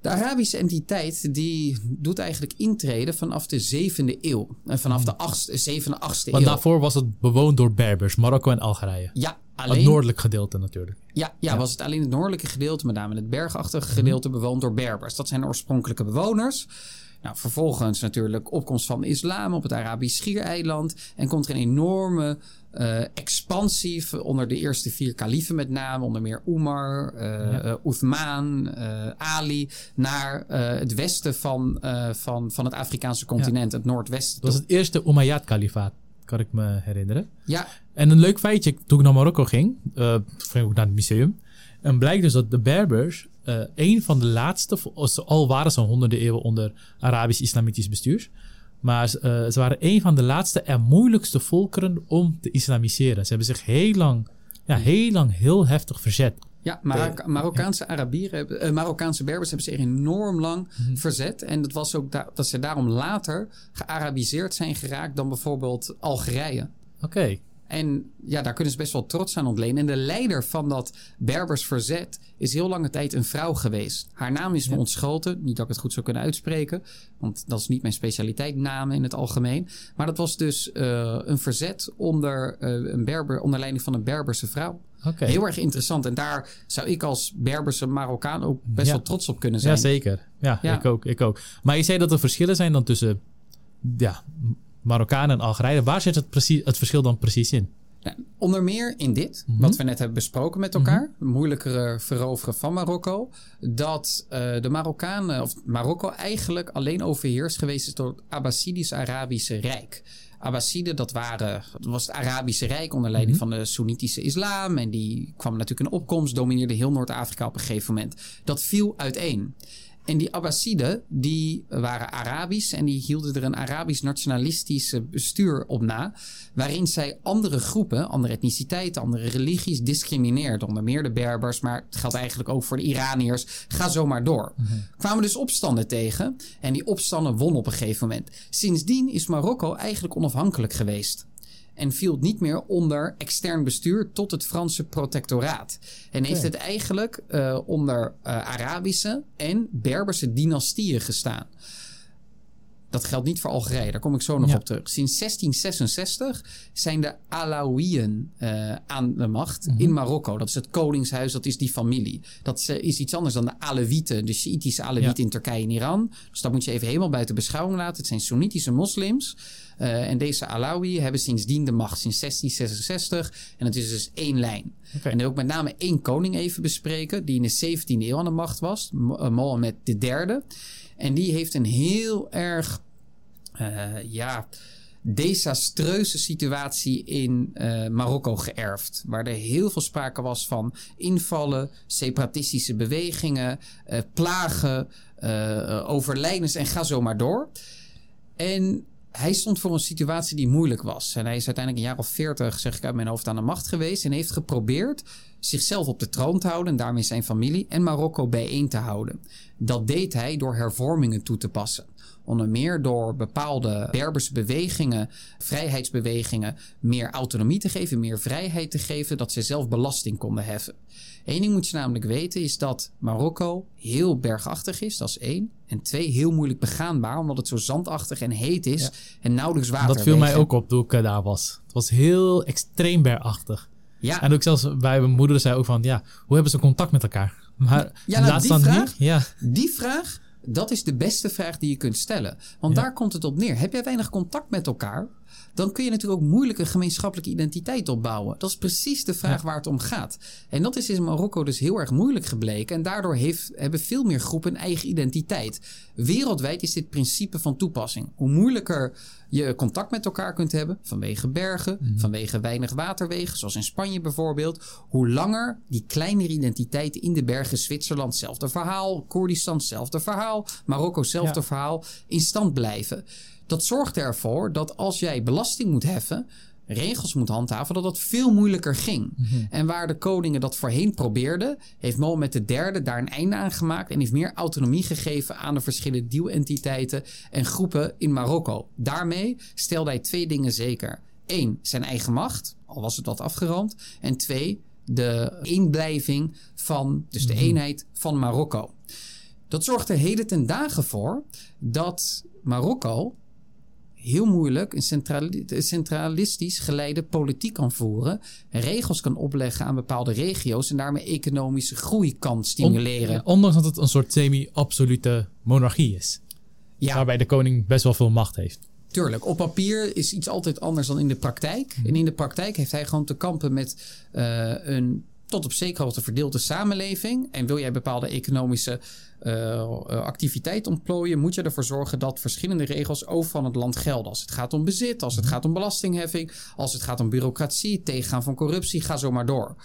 De Arabische entiteit die doet eigenlijk intreden vanaf de 7e eeuw. En vanaf de 8e, 7e, 8e eeuw. Want daarvoor was het bewoond door Berbers, Marokko en Algerije. Ja, alleen... Het noordelijk gedeelte natuurlijk. Ja, ja, was het alleen het noordelijke gedeelte, met name het bergachtige mhm. gedeelte, bewoond door Berbers. Dat zijn oorspronkelijke bewoners. Nou, vervolgens natuurlijk opkomst van de islam op het Arabisch Schiereiland. En komt er een enorme uh, expansie onder de eerste vier kaliefen met name. Onder meer Umar, uh, ja. uh, Uthman, Ali. Naar het westen van, van, van het Afrikaanse continent, het noordwesten. Dat was het eerste Umayyad-kalifaat, kan ik me herinneren. Ja. En een leuk feitje, toen ik naar Marokko ging, uh, ging ik naar het museum. En blijkt dus dat de Berbers uh, een van de laatste, al waren ze honderden eeuwen onder Arabisch-Islamitisch bestuur. Maar uh, ze waren een van de laatste en moeilijkste volkeren om te islamiseren. Ze hebben zich heel lang, ja, heel lang heel heftig verzet. Ja, Marok Marokkaanse Arabieren, uh, Marokkaanse Berbers hebben zich enorm lang mm verzet. En dat was ook dat ze daarom later gearabiseerd zijn geraakt dan bijvoorbeeld Algerije. Oké. En ja, daar kunnen ze best wel trots aan ontlenen. En de leider van dat Berbers verzet is heel lange tijd een vrouw geweest. Haar naam is me ontschoten. Niet dat ik het goed zou kunnen uitspreken. Want dat is niet mijn specialiteit, namen in het algemeen. Maar dat was dus uh, een verzet onder, uh, een Berber, onder leiding van een Berberse vrouw. Okay. Heel erg interessant. En daar zou ik als Berberse Marokkaan ook best ja. wel trots op kunnen zijn. Jazeker. Ja, ja, ik ook. Ik ook. Maar je zei dat er verschillen zijn dan tussen ja, Marokkanen en Algerije. Waar zit het, precies, het verschil dan precies in? Ja, onder meer in dit, mm -hmm. wat we net hebben besproken met elkaar, mm -hmm. moeilijkere veroveren van Marokko, dat uh, de Marokkanen, of Marokko eigenlijk alleen overheerst geweest is door het Abbasidisch-Arabische Rijk. Abbasiden, dat, waren, dat was het Arabische Rijk onder leiding mm -hmm. van de Soenitische islam. En die kwam natuurlijk in opkomst, domineerde heel Noord-Afrika op een gegeven moment. Dat viel uiteen. En die Abbasiden, die waren Arabisch en die hielden er een Arabisch nationalistisch bestuur op na. Waarin zij andere groepen, andere etniciteiten, andere religies discrimineerden. Onder meer de Berbers, maar het geldt eigenlijk ook voor de Iraniërs. Ga zo maar door. -hmm. Kwamen dus opstanden tegen en die opstanden won op een gegeven moment. Sindsdien is Marokko eigenlijk onafhankelijk geweest en viel niet meer onder extern bestuur tot het Franse protectoraat. En heeft het eigenlijk uh, onder uh, Arabische en Berberse dynastieën gestaan. Dat geldt niet voor Algerije, daar kom ik zo nog ja. op terug. Sinds 1666 zijn de Alawiën uh, aan de macht mm -hmm. in Marokko. Dat is het koningshuis, dat is die familie. Dat is iets anders dan de Alewieten, de Shiïtische Alewieten ja. in Turkije en Iran. Dus dat moet je even helemaal buiten beschouwing laten. Het zijn Soenitische moslims. Uh, en deze Alawi hebben sindsdien de macht, sinds 1666. En het is dus één lijn. Okay. En dan ook met name één koning even bespreken, die in de 17e eeuw aan de macht was, Mohammed III. En die heeft een heel erg, uh, ja, desastreuze situatie in uh, Marokko geërfd. Waar er heel veel sprake was van invallen, separatistische bewegingen, uh, plagen, overlijdens en ga zo maar door. En hij stond voor een situatie die moeilijk was. En hij is uiteindelijk een jaar of veertig, zeg ik uit mijn hoofd, aan de macht geweest. En heeft geprobeerd zichzelf op de troon te houden, en daarmee zijn familie, en Marokko bijeen te houden. Dat deed hij door hervormingen toe te passen. Onder meer door bepaalde Berberse bewegingen, vrijheidsbewegingen, meer autonomie te geven, meer vrijheid te geven, dat ze zelf belasting konden heffen. Eén ding moet je namelijk weten is dat Marokko heel bergachtig is, dat is één. En twee, heel moeilijk begaanbaar, omdat het zo zandachtig en heet is ja. en nauwelijks water Dat viel mij ook op toen ik uh, daar was. Het was heel extreem bergachtig. Ja. En ook zelfs bij mijn moeder zei ook van, ja, hoe hebben ze contact met elkaar? Maar ja, nou, die, vraag, ja. die vraag, dat is de beste vraag die je kunt stellen. Want ja. daar komt het op neer. Heb jij weinig contact met elkaar? dan kun je natuurlijk ook moeilijk een gemeenschappelijke identiteit opbouwen. Dat is precies de vraag ja. waar het om gaat. En dat is in Marokko dus heel erg moeilijk gebleken. En daardoor heeft, hebben veel meer groepen een eigen identiteit. Wereldwijd is dit principe van toepassing. Hoe moeilijker je contact met elkaar kunt hebben, vanwege bergen, mm. vanwege weinig waterwegen, zoals in Spanje bijvoorbeeld, hoe langer die kleinere identiteiten in de bergen, Zwitserland, hetzelfde verhaal, Koerdistan, hetzelfde verhaal, Marokko, hetzelfde ja. verhaal, in stand blijven. Dat zorgt ervoor dat als jij belasting moet heffen, regels moet handhaven, dat dat veel moeilijker ging. Mm -hmm. En waar de koningen dat voorheen probeerden, heeft Mohammed III daar een einde aan gemaakt en heeft meer autonomie gegeven aan de verschillende deelentiteiten en groepen in Marokko. Daarmee stelde hij twee dingen zeker. Eén, zijn eigen macht, al was het wat afgerand. En twee, de inblijving van, dus de -hmm. eenheid van Marokko. Dat zorgt er heden ten dagen voor dat Marokko heel moeilijk een centralistisch geleide politiek kan voeren. Regels kan opleggen aan bepaalde regio's en daarmee economische groei kan stimuleren. On, ondanks dat het een soort semi-absolute monarchie is. Ja. Waarbij de koning best wel veel macht heeft. Tuurlijk, op papier is iets altijd anders dan in de praktijk. En in de praktijk heeft hij gewoon te kampen met uh, een tot op zekere hoogte verdeelde samenleving. En wil jij bepaalde economische activiteit ontplooien, moet je ervoor zorgen dat verschillende regels over van het land gelden. Als het gaat om bezit, als het gaat om belastingheffing, als het gaat om bureaucratie, tegengaan van corruptie, ga zo maar door.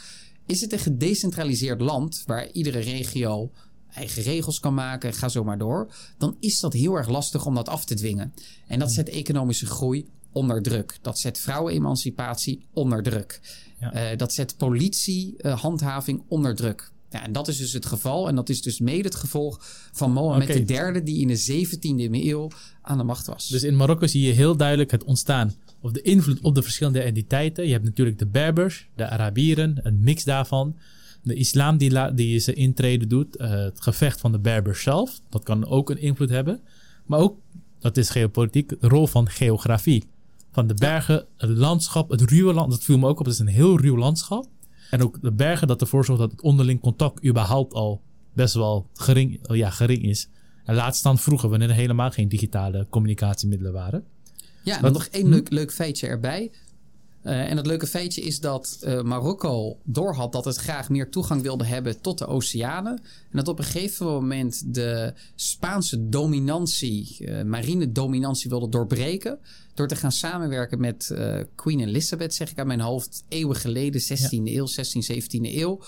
Is het een gedecentraliseerd land waar iedere regio eigen regels kan maken, ga zo maar door, dan is dat heel erg lastig om dat af te dwingen. En dat zet economische groei onder druk. Dat zet vrouwenemancipatie onder druk. Ja. Uh, dat zet politiehandhaving uh, onder druk. Ja, en dat is dus het geval. En dat is dus mede het gevolg van Mohammed okay. III, die in de 17e eeuw aan de macht was. Dus in Marokko zie je heel duidelijk het ontstaan of de invloed op de verschillende entiteiten. Je hebt natuurlijk de Berbers, de Arabieren, een mix daarvan. De islam die, la, die zijn intrede doet, uh, het gevecht van de Berbers zelf, dat kan ook een invloed hebben. Maar ook, dat is geopolitiek, de rol van geografie. Van de bergen, het landschap, het ruwe land, dat viel me ook op, het is een heel ruw landschap. En ook de bergen dat ervoor zorgt dat het onderling contact überhaupt al best wel gering, ja, gering is. En laat staan vroeger, wanneer er helemaal geen digitale communicatiemiddelen waren. Ja, en nog één leuk, leuk feitje erbij. Uh, en het leuke feitje is dat uh, Marokko doorhad dat het graag meer toegang wilde hebben tot de oceanen. En dat op een gegeven moment de Spaanse dominantie, uh, marine dominantie wilde doorbreken. Door te gaan samenwerken met Queen Elizabeth, zeg ik aan mijn hoofd, eeuwen geleden, 16e ja. eeuw, 16e, 17e eeuw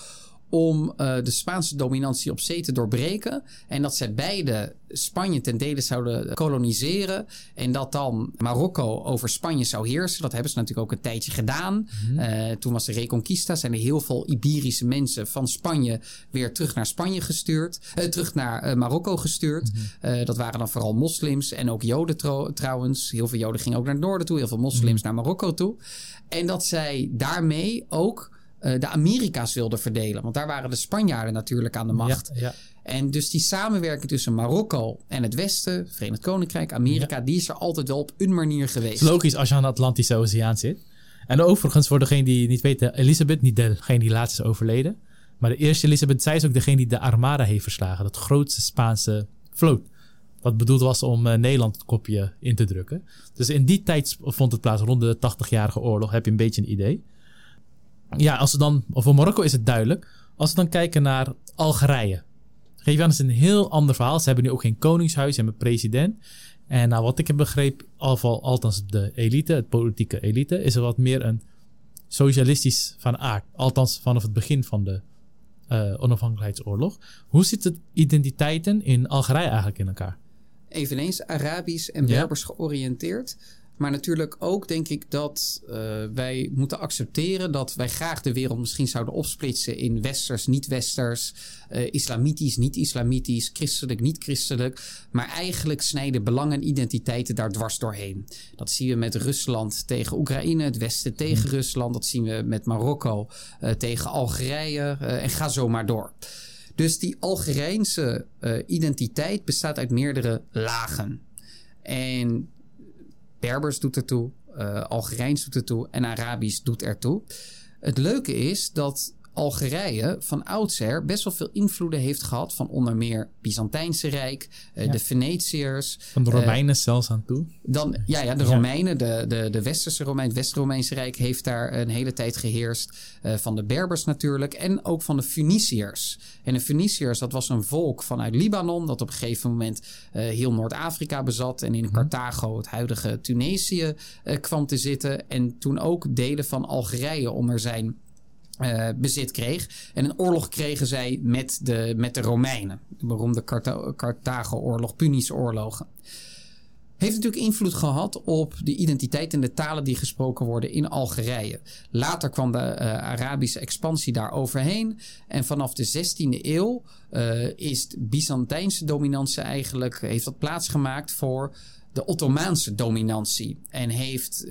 om uh, de Spaanse dominantie op zee te doorbreken. En dat zij beide Spanje ten dele zouden koloniseren. En dat dan Marokko over Spanje zou heersen. Dat hebben ze natuurlijk ook een tijdje gedaan. Mm uh, toen was de Reconquista. Zijn er heel veel Iberische mensen van Spanje weer terug naar Spanje gestuurd. Uh, terug naar Marokko gestuurd. Mm -hmm. dat waren dan vooral moslims en ook Joden trouw trouwens. Heel veel Joden gingen ook naar het noorden toe. Heel veel moslims mm -hmm. naar Marokko toe. En dat zij daarmee ook de Amerika's wilden verdelen. Want daar waren de Spanjaarden natuurlijk aan de macht. Ja, ja. En dus die samenwerking tussen Marokko en het Westen, Verenigd Koninkrijk, Amerika, ja. die is er altijd wel op een manier geweest. logisch als je aan de Atlantische Oceaan zit. En overigens, voor degene die niet weten, Elisabeth, niet degene die laatst is overleden. Maar de eerste Elisabeth, zij is ook degene die de Armada heeft verslagen. Dat grootste Spaanse vloot. Wat bedoeld was om uh, Nederland het kopje in te drukken. Dus in die tijd vond het plaats rond de 80-jarige oorlog. Heb je een beetje een idee ja, als we dan, voor Marokko is het duidelijk. Als we dan kijken naar Algerije. Geef aan, is een heel ander verhaal. Ze hebben nu ook geen koningshuis, ze hebben president. En nou, wat ik heb begrepen, althans de elite, het politieke elite, is er wat meer een socialistisch van aard. Althans vanaf het begin van de uh, onafhankelijkheidsoorlog. Hoe zit het identiteiten in Algerije eigenlijk in elkaar? Eveneens Arabisch en Berbers ja. georiënteerd. Maar natuurlijk ook denk ik dat uh, wij moeten accepteren dat wij graag de wereld misschien zouden opsplitsen in westers, niet-westers, uh, islamitisch, niet-islamitisch, christelijk, niet-christelijk. Maar eigenlijk snijden belangen en identiteiten daar dwars doorheen. Dat zien we met Rusland tegen Oekraïne, het Westen tegen hmm. Rusland. Dat zien we met Marokko uh, tegen Algerije en ga zo maar door. Dus die Algerijnse identiteit bestaat uit meerdere lagen. En Berbers doet ertoe, uh, Algerijns doet ertoe en Arabisch doet ertoe. Het leuke is dat Algerije van oudsher best wel veel invloeden heeft gehad van onder meer Byzantijnse Rijk, uh, ja. de Venetiërs. Van de Romeinen uh, zelfs aan toe. Dan, ja, ja de Romeinen, de, de, de Westerse Romein, het West-Romeinse Rijk heeft daar een hele tijd geheerst. Uh, van de Berbers natuurlijk en ook van de Funiciërs. En de Funiciërs, dat was een volk vanuit Libanon dat op een gegeven moment heel Noord-Afrika bezat en in. Carthago, het huidige Tunesië, kwam te zitten. En toen ook delen van Algerije onder zijn uh, bezit kreeg. En een oorlog kregen zij met de, met de Romeinen. De beroemde Carthago-oorlog, Punische oorlogen. Heeft natuurlijk invloed gehad op de identiteit en de talen die gesproken worden in Algerije. Later kwam de uh, Arabische expansie daar overheen. En vanaf de 16e eeuw uh, is de Byzantijnse dominantie eigenlijk heeft dat plaatsgemaakt voor de Ottomaanse dominantie. En heeft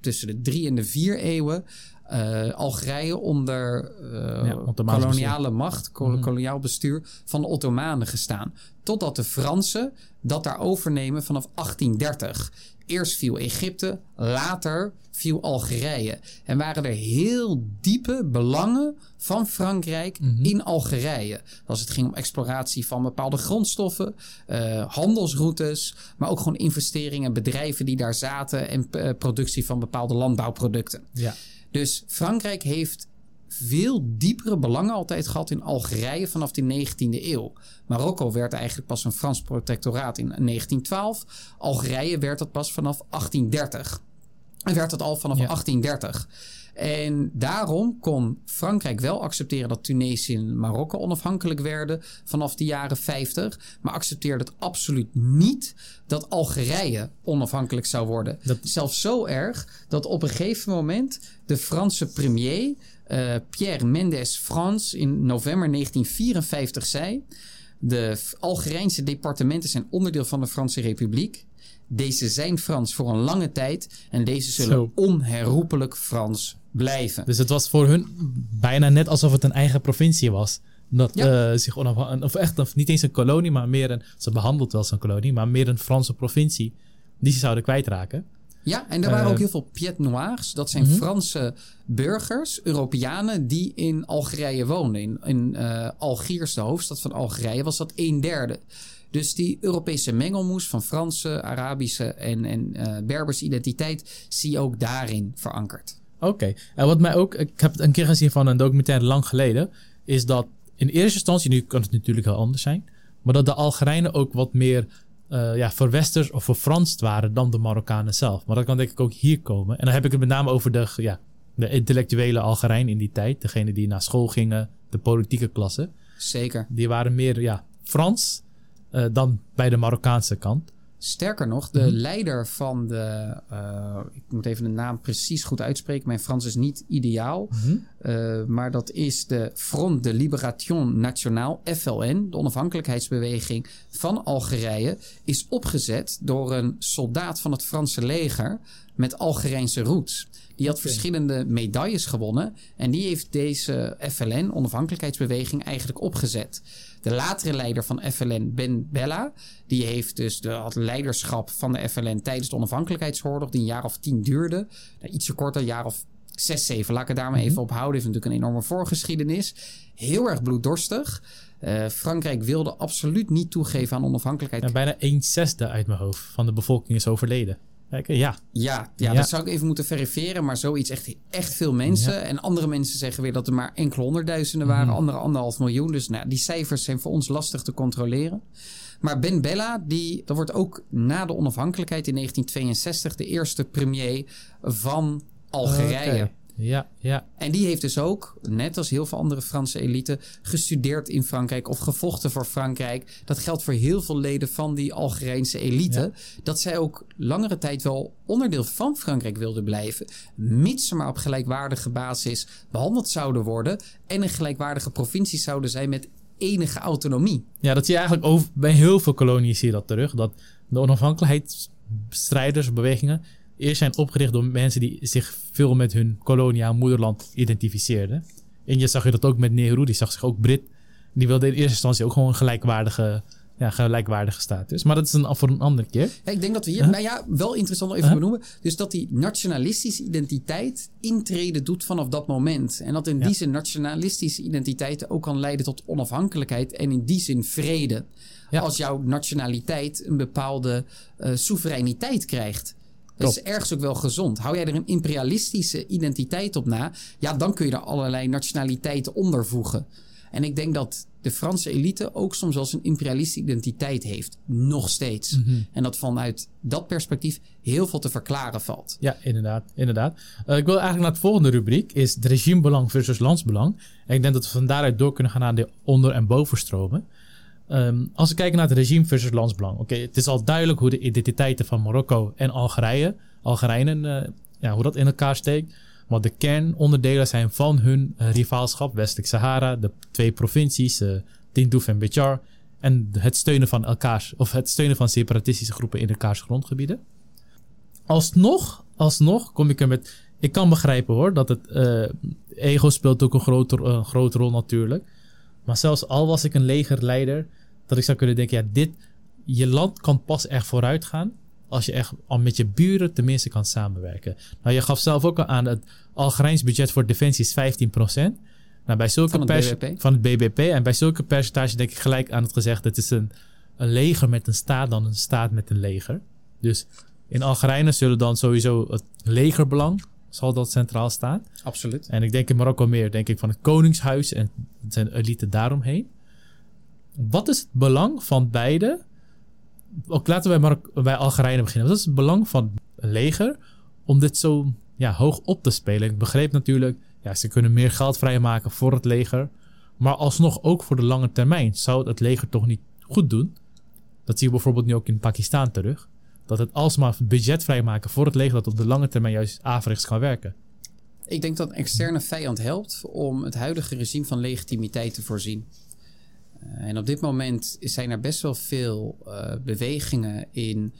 tussen de drie en de vier eeuwen uh, Algerije onder uh, ja, koloniale macht, kol mm. koloniaal bestuur van de Ottomanen gestaan. Totdat de Fransen dat daar overnemen vanaf 1830. Eerst viel Egypte, later viel Algerije. En waren er heel diepe belangen van Frankrijk mm -hmm. in Algerije. Als het ging om exploratie van bepaalde grondstoffen, uh, handelsroutes, maar ook gewoon investeringen, bedrijven die daar zaten en productie van bepaalde landbouwproducten. Ja. Dus Frankrijk heeft veel diepere belangen altijd gehad in Algerije vanaf de 19e eeuw. Marokko werd eigenlijk pas een Frans protectoraat in 1912. Algerije werd dat pas vanaf 1830. En werd dat al vanaf ja. 1830. En daarom kon Frankrijk wel accepteren dat Tunesië en Marokko onafhankelijk werden vanaf de jaren 50. Maar accepteerde het absoluut niet dat Algerije onafhankelijk zou worden. Dat... Zelfs zo erg dat op een gegeven moment de Franse premier uh, Pierre Mendes France in november 1954 zei: De Algerijnse departementen zijn onderdeel van de Franse Republiek. Deze zijn Frans voor een lange tijd en deze zullen Zo. onherroepelijk Frans blijven. Dus het was voor hun bijna net alsof het een eigen provincie was. Dat Ja. eh, zich onafhankelijk, of echt of niet eens een kolonie, maar meer een, ze behandelt wel een kolonie, maar meer een Franse provincie die ze zouden kwijtraken. Ja, en er waren Eh, ook heel veel pied noirs. Dat zijn mhm. Franse burgers, Europeanen, die in Algerije woonden. In, in eh, Algiers, de hoofdstad van Algerije, was dat een derde. Dus die Europese mengelmoes van Franse, Arabische en, en Berberse identiteit zie je ook daarin verankerd. Oké. En wat mij ook, ik heb het een keer gezien van een documentaire lang geleden, is dat in eerste instantie, nu kan het natuurlijk heel anders zijn, maar dat de Algerijnen ook wat meer eh ja, verwesters of verfranst waren dan de Marokkanen zelf. Maar dat kan denk ik ook hier komen. En dan heb ik het met name over de, ja, de intellectuele Algerijn in die tijd, degene die naar school gingen, de politieke klasse. Zeker. Die waren meer ja, Frans eh, dan bij de Marokkaanse kant. Sterker nog, de Mhm. leider van de. eh, ik moet even de naam precies goed uitspreken. Mijn Frans is niet ideaal. Eh, maar dat is de Front de Libération Nationale, FLN, de onafhankelijkheidsbeweging van Algerije, is opgezet door een soldaat van het Franse leger met Algerijnse roots. Die had verschillende medailles gewonnen en die heeft deze FLN, onafhankelijkheidsbeweging, eigenlijk opgezet. De latere leider van FLN, Ben Bella, die heeft dus de, had leiderschap van de FLN tijdens de onafhankelijkheidsoorlog, die een jaar of tien duurde. Nou, ietsje korter, een jaar of zes, zeven. Laat ik het daar maar Mhm. even op houden. Heeft natuurlijk een enorme voorgeschiedenis. Heel erg bloeddorstig. Eh, Frankrijk wilde absoluut niet toegeven aan onafhankelijkheid. Ja, bijna een zesde uit mijn hoofd van de bevolking is overleden. Ja, Ja, ja, Ja. dat zou ik even moeten verifiëren. Maar zoiets echt, echt veel mensen. Ja. En andere mensen zeggen weer dat er maar enkele honderdduizenden waren. Mhm. Andere anderhalf miljoen. Dus nou, die cijfers zijn voor ons lastig te controleren. Maar Ben Bella, die, dat wordt ook na de onafhankelijkheid in 1962 de eerste premier van Algerije. Ja, ja. En die heeft dus ook, net als heel veel andere Franse elite, gestudeerd in Frankrijk of gevochten voor Frankrijk. Dat geldt voor heel veel leden van die Algerijnse elite. Dat zij ook langere tijd wel onderdeel van Frankrijk wilden blijven. Mits ze maar op gelijkwaardige basis behandeld zouden worden. En een gelijkwaardige provincie zouden zijn met enige autonomie. Ja, dat zie je eigenlijk over, bij heel veel koloniën zie je dat terug. Dat de onafhankelijkheidsstrijders, bewegingen, eerst zijn opgericht door mensen die zich veel met hun koloniaal moederland identificeerden. En je zag je dat ook met Nehru, die zag zich ook Brit. Die wilde in eerste instantie ook gewoon een gelijkwaardige, ja, gelijkwaardige status. Maar dat is een, voor een andere keer. Ja, ik denk dat we hier, Huh? nou ja, wel interessant even Huh? benoemen. Dus dat die nationalistische identiteit intreden doet vanaf dat moment. En dat in Ja. die zin nationalistische identiteit ook kan leiden tot onafhankelijkheid en in die zin vrede. Ja. Als jouw nationaliteit een bepaalde eh, soevereiniteit krijgt. Dat is ergens ook wel gezond. Hou jij er een imperialistische identiteit op na, ja, dan kun je er allerlei nationaliteiten onder voegen. En ik denk dat de Franse elite ook soms wel eens een imperialistische identiteit heeft. Nog steeds. Mhm. En dat vanuit dat perspectief heel veel te verklaren valt. Ja, inderdaad. inderdaad. Eh, ik wil eigenlijk naar het volgende rubriek, is het regimebelang versus landsbelang. En ik denk dat we van daaruit door kunnen gaan naar de onder- en bovenstromen. Ehm, als we kijken naar het regime versus landsbelang. Oké, het is al duidelijk hoe de identiteiten van Marokko en Algerije, Algerijnen, eh, ja, hoe dat in elkaar steekt. Wat de kernonderdelen zijn van hun eh, rivaalschap, Westelijk Sahara, de twee provincies, eh Tindouf en Béchar. En het steunen van elkaars, of het steunen van separatistische groepen in elkaars grondgebieden alsnog, alsnog kom ik er met. Ik kan begrijpen hoor dat het ego speelt ook een grote, grote rol natuurlijk. Maar zelfs al was ik een legerleider, dat ik zou kunnen denken: ja, dit, je land kan pas echt vooruit gaan als je echt al met je buren tenminste kan samenwerken. Nou, je gaf zelf ook al aan het Algerijns budget voor defensie is 15%. Nou, bij zulke Van het BBP. van het BBP. En bij zulke percentage denk ik gelijk aan het gezegd: het is een, een leger met een staat dan een staat met een leger. Dus in Algerije zullen dan sowieso het legerbelang zal dat centraal staan. Absoluut. En ik denk in Marokko meer, denk ik, van het koningshuis en zijn elite daaromheen. Wat is het belang van beide? Ook laten we bij, Marok- bij Algerije beginnen. Wat is het belang van een leger om dit zo ja, hoog op te spelen? Ik begreep natuurlijk, ja, ze kunnen meer geld vrijmaken voor het leger. Maar alsnog ook voor de lange termijn zou het, het leger toch niet goed doen. Dat zie je bijvoorbeeld nu ook in Pakistan terug. Dat het alsmaar budget vrijmaken voor het leger dat op de lange termijn juist averechts kan werken. Ik denk dat externe vijand helpt om het huidige regime van legitimiteit te voorzien. Eh, en op dit moment zijn er best wel veel eh, bewegingen in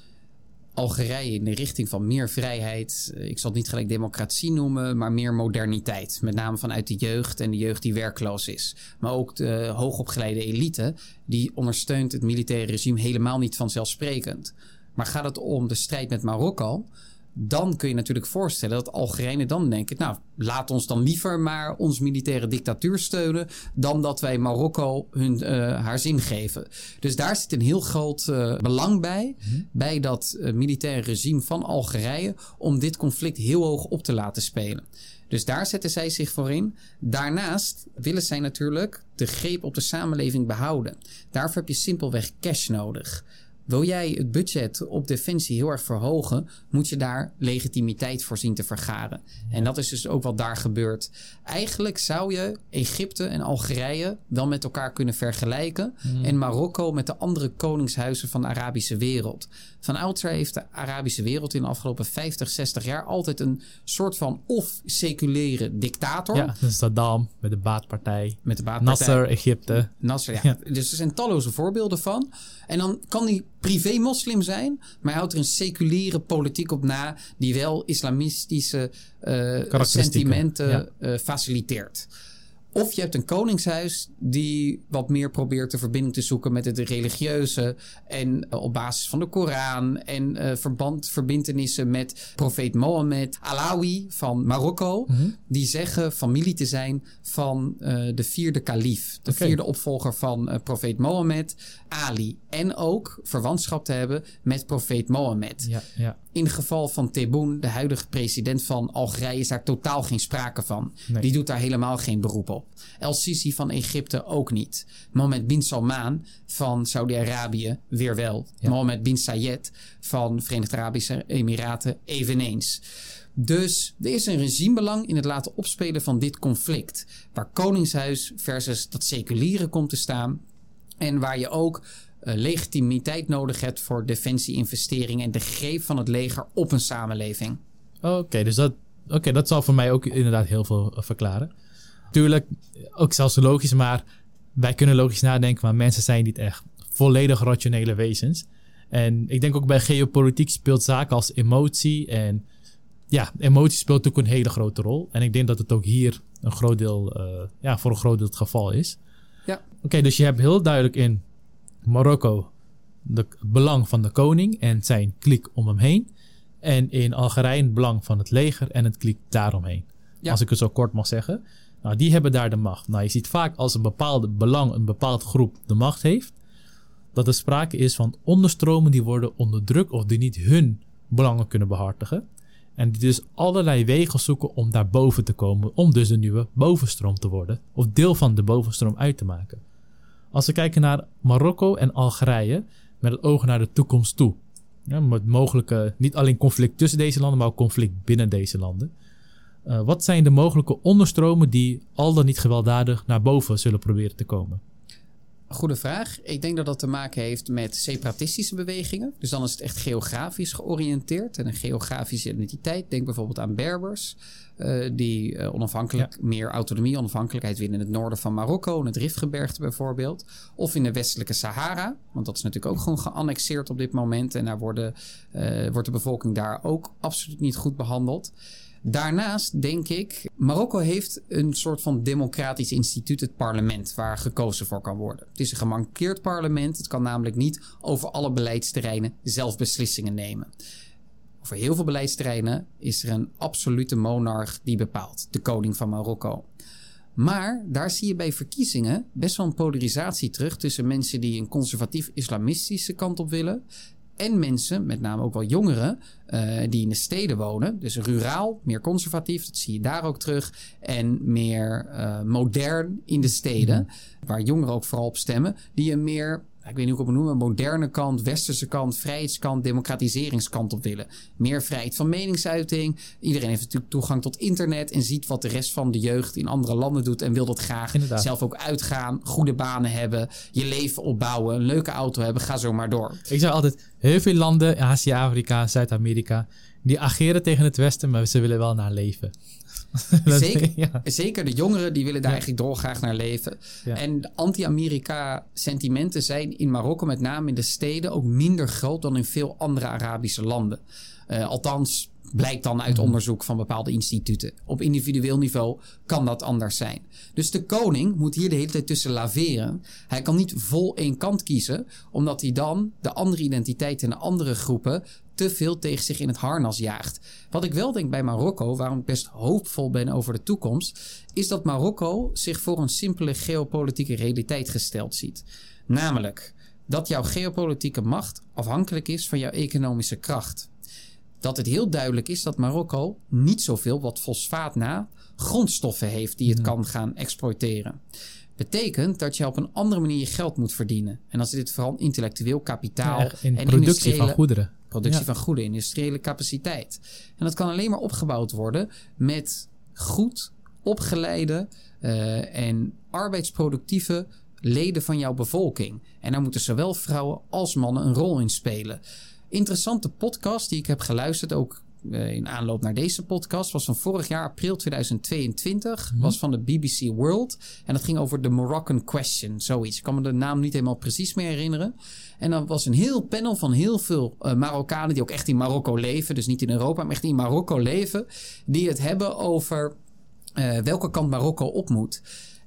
Algerije in de richting van meer vrijheid. Ik zal het niet gelijk democratie noemen, maar meer moderniteit. Met name vanuit de jeugd en de jeugd die werkloos is. Maar ook de hoogopgeleide elite, die ondersteunt het militaire regime helemaal niet vanzelfsprekend. Maar gaat het om de strijd met Marokko, dan kun je natuurlijk voorstellen dat Algerijnen dan denken: Nou, laat ons dan liever maar ons militaire dictatuur steunen. dan dat wij Marokko hun, uh, haar zin geven. Dus daar zit een heel groot uh, belang bij. Mm-hmm. bij dat uh, militaire regime van Algerije. om dit conflict heel hoog op te laten spelen. Dus daar zetten zij zich voor in. Daarnaast willen zij natuurlijk de greep op de samenleving behouden. Daarvoor heb je simpelweg cash nodig. Wil jij het budget op defensie heel erg verhogen, moet je daar legitimiteit voor zien te vergaren. En dat is dus ook wat daar gebeurt. Eigenlijk zou je Egypte en Algerije wel met elkaar kunnen vergelijken. Hmm. En Marokko met de andere koningshuizen van de Arabische wereld. Van oudsher heeft de Arabische wereld in de afgelopen 50, 60 jaar altijd een soort van of seculiere dictator. Ja, dus Saddam met de baatpartij. Met de baatpartij. Nasser, Egypte. Nasser, ja. Dus er zijn talloze voorbeelden van. En dan kan die privé-moslim zijn, maar hij houdt er een seculiere politiek op na die wel islamistische uh, sentimenten uh, faciliteert. Of je hebt een koningshuis die wat meer probeert de verbinding te zoeken met het religieuze. En uh, op basis van de Koran en uh, verband, verbindenissen met profeet Mohammed. Alawi van Marokko. Mm -hmm. Die zeggen familie te zijn van uh, de vierde kalif. De okay. vierde opvolger van profeet Mohammed. Ali. En ook verwantschap te hebben met profeet Mohammed. Ja, ja. In het geval van Tebboune, de huidige president van Algerije, is daar totaal geen sprake van. Nee. Die doet daar helemaal geen beroep op. El Sisi van Egypte ook niet. Mohammed bin Salman van Saudi-Arabië weer wel. Ja. Mohammed bin Zayed van Verenigde Arabische Emiraten eveneens. Dus er is een regimebelang in het laten opspelen van dit conflict. Waar koningshuis versus dat seculiere komt te staan. En waar je ook legitimiteit nodig hebt voor defensie-investeringen en de greep van het leger op een samenleving. Oké, okay, dus dat, okay, dat zal voor mij ook inderdaad heel veel uh, verklaren. Tuurlijk, ook zelfs logisch, maar wij kunnen logisch nadenken, maar mensen zijn niet echt volledig rationele wezens. En ik denk ook bij geopolitiek speelt zaken als emotie en ja, emotie speelt ook een hele grote rol. En ik denk dat het ook hier een groot deel, uh, ja, voor een groot deel het geval is. Ja. Oké, okay, dus je hebt heel duidelijk in Marokko de, het belang van de koning en zijn kliek om hem heen. En in Algerije het belang van het leger en het kliek daaromheen. Ja. Als ik het zo kort mag zeggen. Nou, die hebben daar de macht. Nou, je ziet vaak als een bepaalde belang, een bepaald groep de macht heeft, dat er sprake is van onderstromen die worden onderdrukt of die niet hun belangen kunnen behartigen. En die dus allerlei wegen zoeken om daar boven te komen, om dus een nieuwe bovenstroom te worden, of deel van de bovenstroom uit te maken. Als we kijken naar Marokko en Algerije, met het oog naar de toekomst toe. Ja, met mogelijke, niet alleen conflict tussen deze landen, maar ook conflict binnen deze landen. Uh, wat zijn de mogelijke onderstromen die al dan niet gewelddadig naar boven zullen proberen te komen? Goede vraag. Ik denk dat dat te maken heeft met separatistische bewegingen. Dus dan is het echt geografisch georiënteerd en een geografische identiteit. Denk bijvoorbeeld aan Berbers, uh, die uh, onafhankelijk ja. meer autonomie, onafhankelijkheid winnen in het noorden van Marokko, in het Riftgebergte bijvoorbeeld. Of in de westelijke Sahara, want dat is natuurlijk ook gewoon geannexeerd op dit moment. En daar worden, uh, wordt de bevolking daar ook absoluut niet goed behandeld. Daarnaast denk ik, Marokko heeft een soort van democratisch instituut, het parlement, waar gekozen voor kan worden. Het is een gemankeerd parlement. Het kan namelijk niet over alle beleidsterreinen zelf beslissingen nemen. Over heel veel beleidsterreinen is er een absolute monarch die bepaalt, de koning van Marokko. Maar daar zie je bij verkiezingen best wel een polarisatie terug tussen mensen die een conservatief-islamistische kant op willen en mensen, met name ook wel jongeren, uh, die in de steden wonen. Dus ruraal, meer conservatief, dat zie je daar ook terug. En meer uh, modern in de steden, mm. waar jongeren ook vooral op stemmen, die een meer ik weet niet hoe ik het moet noemen, moderne kant, westerse kant, vrijheidskant, democratiseringskant op willen. Meer vrijheid van meningsuiting. Iedereen heeft natuurlijk toegang tot internet en ziet wat de rest van de jeugd in andere landen doet en wil dat graag Inderdaad. zelf ook uitgaan, goede banen hebben, je leven opbouwen, een leuke auto hebben, ga zo maar door. Ik zeg altijd, heel veel landen, Azië, Afrika, Zuid-Amerika, die ageren tegen het Westen, maar ze willen wel naar leven. Zeker, ja. zeker de jongeren die willen daar Ja. eigenlijk dolgraag naar leven. Ja. En anti-Amerika sentimenten zijn in Marokko, met name in de steden, ook minder groot dan in veel andere Arabische landen. Eh, althans, blijkt dan uit Mhm. onderzoek van bepaalde instituten. Op individueel niveau kan dat anders zijn. Dus de koning moet hier de hele tijd tussen laveren. Hij kan niet vol één kant kiezen, omdat hij dan de andere identiteiten en de andere groepen te veel tegen zich in het harnas jaagt. Wat ik wel denk bij Marokko, waarom ik best hoopvol ben over de toekomst, is dat Marokko zich voor een simpele geopolitieke realiteit gesteld ziet. Namelijk dat jouw geopolitieke macht afhankelijk is van jouw economische kracht. Dat het heel duidelijk is dat Marokko niet zoveel wat fosfaat na grondstoffen heeft die het kan gaan exploiteren. Betekent dat je op een andere manier je geld moet verdienen. En dan zit het vooral in intellectueel kapitaal Ja, in en productie van goederen. Productie Ja. van goede industriële capaciteit. En dat kan alleen maar opgebouwd worden met goed opgeleide eh, en arbeidsproductieve leden van jouw bevolking. En daar moeten zowel vrouwen als mannen een rol in spelen. Interessante podcast die ik heb geluisterd, ook in aanloop naar deze podcast, was van vorig jaar, april 2022. Was van de BBC World. En dat ging over de Moroccan Question, zoiets. Ik kan me de naam niet helemaal precies meer herinneren. En dan was een heel panel van heel veel eh, Marokkanen die ook echt in Marokko leven. Dus niet in Europa, maar echt in Marokko leven. Die het hebben over eh, welke kant Marokko op moet.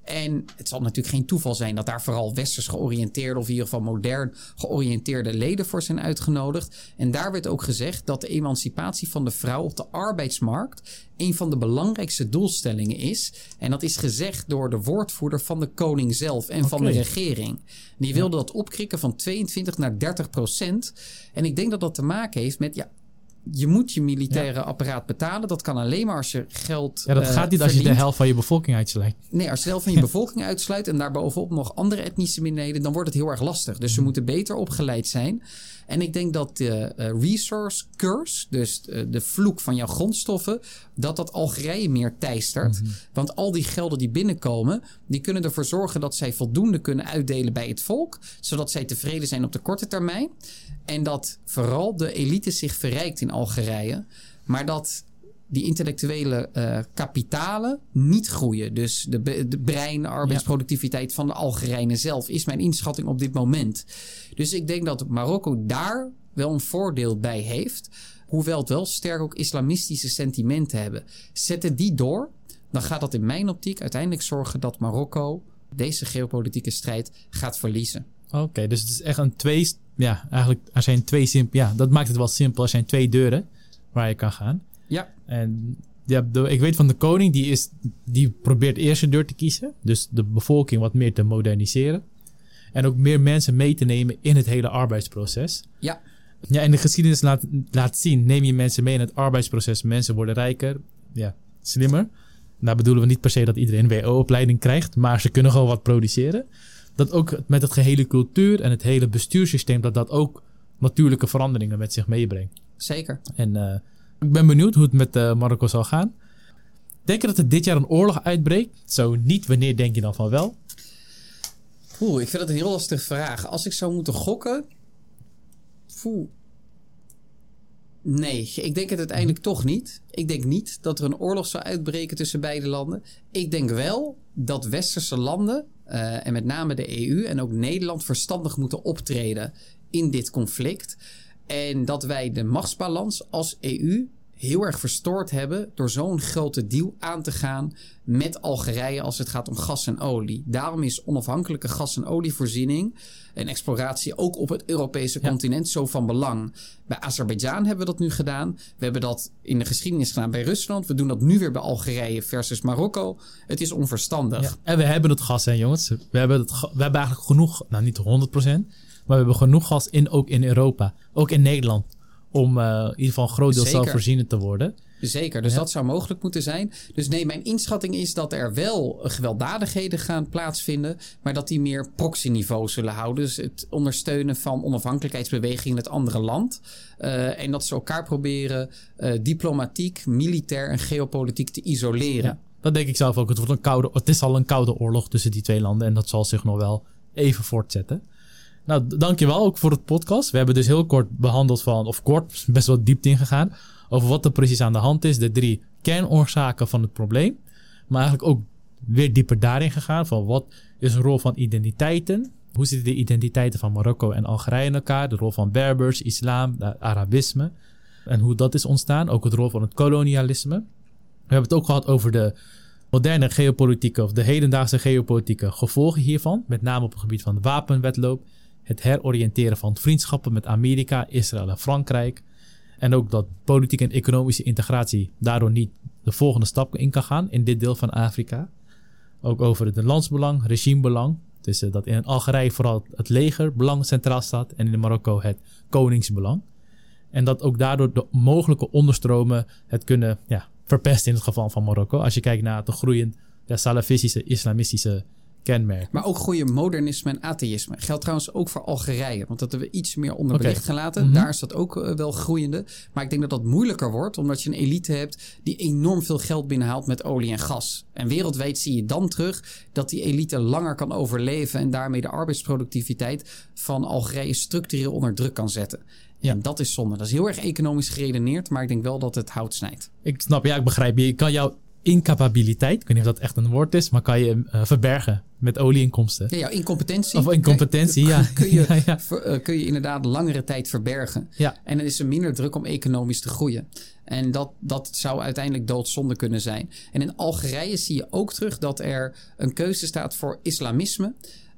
En het zal natuurlijk geen toeval zijn dat daar vooral westers georiënteerde, of in ieder geval modern georiënteerde leden voor zijn uitgenodigd. En daar werd ook gezegd dat de emancipatie van de vrouw op de arbeidsmarkt een van de belangrijkste doelstellingen is. En dat is gezegd door de woordvoerder van de koning zelf en van de regering. Die wilde dat opkrikken van 22 naar 30 procent. En ik denk dat dat te maken heeft met ja. Je moet je militaire apparaat betalen. Dat kan alleen maar als je geld. Ja, dat eh, gaat niet als je de helft van je bevolking uitsluit. Nee, als je zelf van je bevolking uitsluit en daarbovenop nog andere etnische minderheden, dan wordt het heel erg lastig. Dus ze moeten beter opgeleid zijn. En ik denk dat de eh, resource curse, dus eh, de vloek van jouw grondstoffen, dat dat Algerije meer teistert. Want al die gelden die binnenkomen, die kunnen ervoor zorgen dat zij voldoende kunnen uitdelen bij het volk, zodat zij tevreden zijn op de korte termijn. En dat vooral de elite zich verrijkt in Algerije. Maar dat die intellectuele eh, kapitalen niet groeien. Dus de, de brein, arbeidsproductiviteit van de Algerijnen zelf is mijn inschatting op dit moment. Dus ik denk dat Marokko daar wel een voordeel bij heeft. Hoewel het wel sterk ook islamistische sentimenten hebben. Zetten die door, dan gaat dat in mijn optiek uiteindelijk zorgen dat Marokko deze geopolitieke strijd gaat verliezen. Oké, dus het is echt een twee... Ja, eigenlijk, er zijn twee simpel... Ja, dat maakt het wel simpel. Er zijn twee deuren waar je kan gaan. Ja, En ja, de, ik weet van de koning, die, is, die probeert eerst een deur te kiezen. Dus de bevolking wat meer te moderniseren. En ook meer mensen mee te nemen in het hele arbeidsproces. ja, Ja, en de geschiedenis laat, laat zien, neem je mensen mee in het arbeidsproces. Mensen worden rijker, ja, slimmer. Daar bedoelen we niet per se dat iedereen een WO-opleiding krijgt, maar ze kunnen gewoon wat produceren. Dat ook met het gehele cultuur en het hele bestuurssysteem, dat dat ook natuurlijke veranderingen met zich meebrengt. zeker. En eh, ik ben benieuwd hoe het met eh, Marokko zal gaan. Denk je dat er dit jaar een oorlog uitbreekt? Zo niet, wanneer denk je dan van wel? Oeh, ik vind dat een heel lastige vraag. Als ik zou moeten gokken. Poeh. Nee, ik denk het uiteindelijk toch niet. Ik denk niet dat er een oorlog zou uitbreken tussen beide landen. Ik denk wel dat westerse landen, eh, en met name de EU en ook Nederland, verstandig moeten optreden in dit conflict. En dat wij de machtsbalans als EU heel erg verstoord hebben door zo'n grote deal aan te gaan met Algerije als het gaat om gas en olie. Daarom is onafhankelijke gas- en olievoorziening en exploratie ook op het Europese Ja. continent zo van belang. Bij Azerbeidzjan hebben we dat nu gedaan. We hebben dat in de geschiedenis gedaan bij Rusland. We doen dat nu weer bij Algerije versus Marokko. Het is onverstandig. Ja. En we hebben het gas, hè jongens. We hebben, het, we hebben eigenlijk genoeg, nou niet 100%, maar we hebben genoeg gas in, ook in Europa. Ook in Nederland. Om eh, in ieder geval een groot deel zelfvoorzienend te worden. Zeker, dus Ja. dat zou mogelijk moeten zijn. Dus nee, mijn inschatting is dat er wel gewelddadigheden gaan plaatsvinden, maar dat die meer proxy-niveau zullen houden. Dus het ondersteunen van onafhankelijkheidsbewegingen in het andere land. Eh, en dat ze elkaar proberen eh, diplomatiek, militair en geopolitiek te isoleren. Ja, dat denk ik zelf ook. Het, wordt een koude, het is al een koude oorlog tussen die twee landen. En dat zal zich nog wel even voortzetten. Nou, dankjewel ook voor het podcast. We hebben dus heel kort behandeld van, of kort, best wel diep ingegaan. Over wat er precies aan de hand is. De drie kernoorzaken van het probleem. Maar eigenlijk ook weer dieper daarin gegaan van wat is de rol van identiteiten? Hoe zitten de identiteiten van Marokko en Algerije in elkaar? De rol van Berbers, islam, Arabisme. En hoe dat is ontstaan. Ook het rol van het kolonialisme. We hebben het ook gehad over de moderne geopolitieke of de hedendaagse geopolitieke gevolgen hiervan. Met name op het gebied van de wapenwetloop. Het heroriënteren van vriendschappen met Amerika, Israël en Frankrijk. En ook dat politieke en economische integratie daardoor niet de volgende stap in kan gaan in dit deel van Afrika. Ook over het landsbelang, regimebelang. Dus uh, dat in Algerije vooral het legerbelang centraal staat en in Marokko het koningsbelang. En dat ook daardoor de mogelijke onderstromen het kunnen ja, verpesten in het geval van Marokko. Als je kijkt naar de groeiend ja, salafistische, islamistische kenmerk. Maar ook goede modernisme en atheïsme. Geldt trouwens ook voor Algerije. Want dat hebben we iets meer onder belicht gelaten. Mhm. Daar is dat ook eh, wel groeiende. Maar ik denk dat dat moeilijker wordt. Omdat je een elite hebt die enorm veel geld binnenhaalt met olie en gas. En wereldwijd zie je dan terug dat die elite langer kan overleven. En daarmee de arbeidsproductiviteit van Algerije structureel onder druk kan zetten. Ja. En dat is zonde. Dat is heel erg economisch geredeneerd, maar ik denk wel dat het hout snijdt. Ik snap, ja, ik begrijp je. Je kan jouw incapabiliteit, ik weet niet of dat echt een woord is, maar kan je uh, verbergen met olieinkomsten. Ja, jouw incompetentie. Of incompetentie, ja. Kun je, ja, ja. Eh, kun je inderdaad langere tijd verbergen. Ja. En dan is er minder druk om economisch te groeien. En dat, dat zou uiteindelijk doodzonde kunnen zijn. En in Algerije zie je ook terug dat er een keuze staat voor islamisme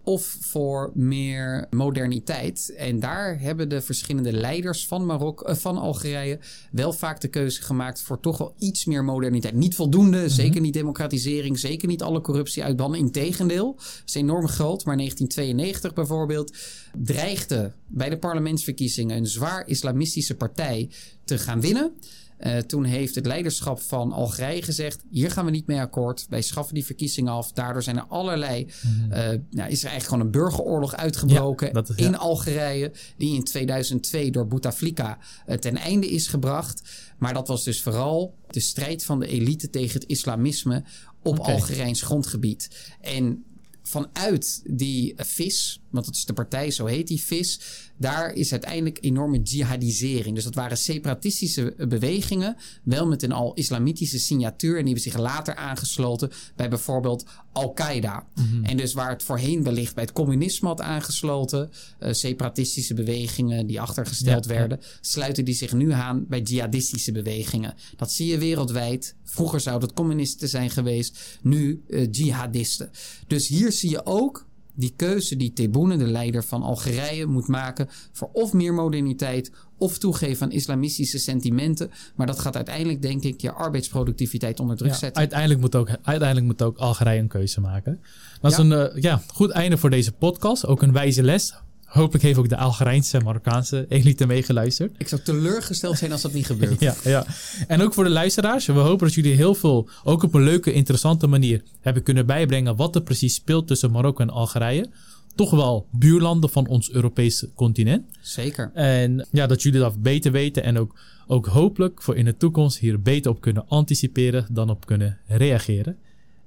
of voor meer moderniteit. En daar hebben de verschillende leiders van, Marokko, eh, van Algerije wel vaak de keuze gemaakt voor toch wel iets meer moderniteit. Niet voldoende, mhm. zeker niet democratisering, zeker niet alle corruptie uitbannen. Integendeel, dat is enorm groot. Maar 1992 bijvoorbeeld dreigde bij de parlementsverkiezingen een zwaar islamistische partij te gaan winnen. Uh, toen heeft het leiderschap van Algerije gezegd: hier gaan we niet mee akkoord. Wij schaffen die verkiezingen af. Daardoor zijn er allerlei. Mm uh, nou, is er eigenlijk gewoon een burgeroorlog uitgebroken ja, in Algerije. Die in 2002 door Bouteflika uh, ten einde is gebracht. Maar dat was dus vooral de strijd van de elite tegen het islamisme op okay. Algerijns grondgebied. En vanuit die vis, want dat is de partij, zo heet die vis, daar is uiteindelijk enorme jihadisering. Dus dat waren separatistische bewegingen, wel met een al-islamitische signatuur. En die hebben zich later aangesloten bij bijvoorbeeld Al-Qaeda. Mhm. En dus waar het voorheen wellicht bij het communisme had aangesloten, uh, separatistische bewegingen die achtergesteld werden, sluiten die zich nu aan bij jihadistische bewegingen. Dat zie je wereldwijd. Vroeger zouden het communisten zijn geweest, nu uh, jihadisten. Dus hier zie je ook die keuze die Tebboune, de leider van Algerije, moet maken voor of meer moderniteit of toegeven aan islamistische sentimenten. Maar dat gaat uiteindelijk, denk ik, je arbeidsproductiviteit onder druk zetten. Uiteindelijk moet, ook, uiteindelijk moet ook Algerije een keuze maken. Dat is een uh, ja, goed einde voor deze podcast. Ook een wijze les. Hopelijk heeft ook de Algerijnse, Marokkaanse elite meegeluisterd. Ik zou teleurgesteld zijn als dat niet gebeurt. ja, ja. En ook voor de luisteraars. We hopen dat jullie heel veel, ook op een leuke, interessante manier, hebben kunnen bijbrengen wat er precies speelt tussen Marokko en Algerije. Toch wel buurlanden van ons Europese continent. Zeker. En ja, dat jullie dat beter weten en ook, ook hopelijk voor in de toekomst hier beter op kunnen anticiperen dan op kunnen reageren.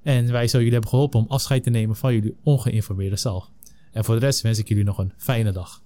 En wij zo jullie hebben geholpen om afscheid te nemen van jullie ongeïnformeerde zelf. En voor de rest wens ik jullie nog een fijne dag.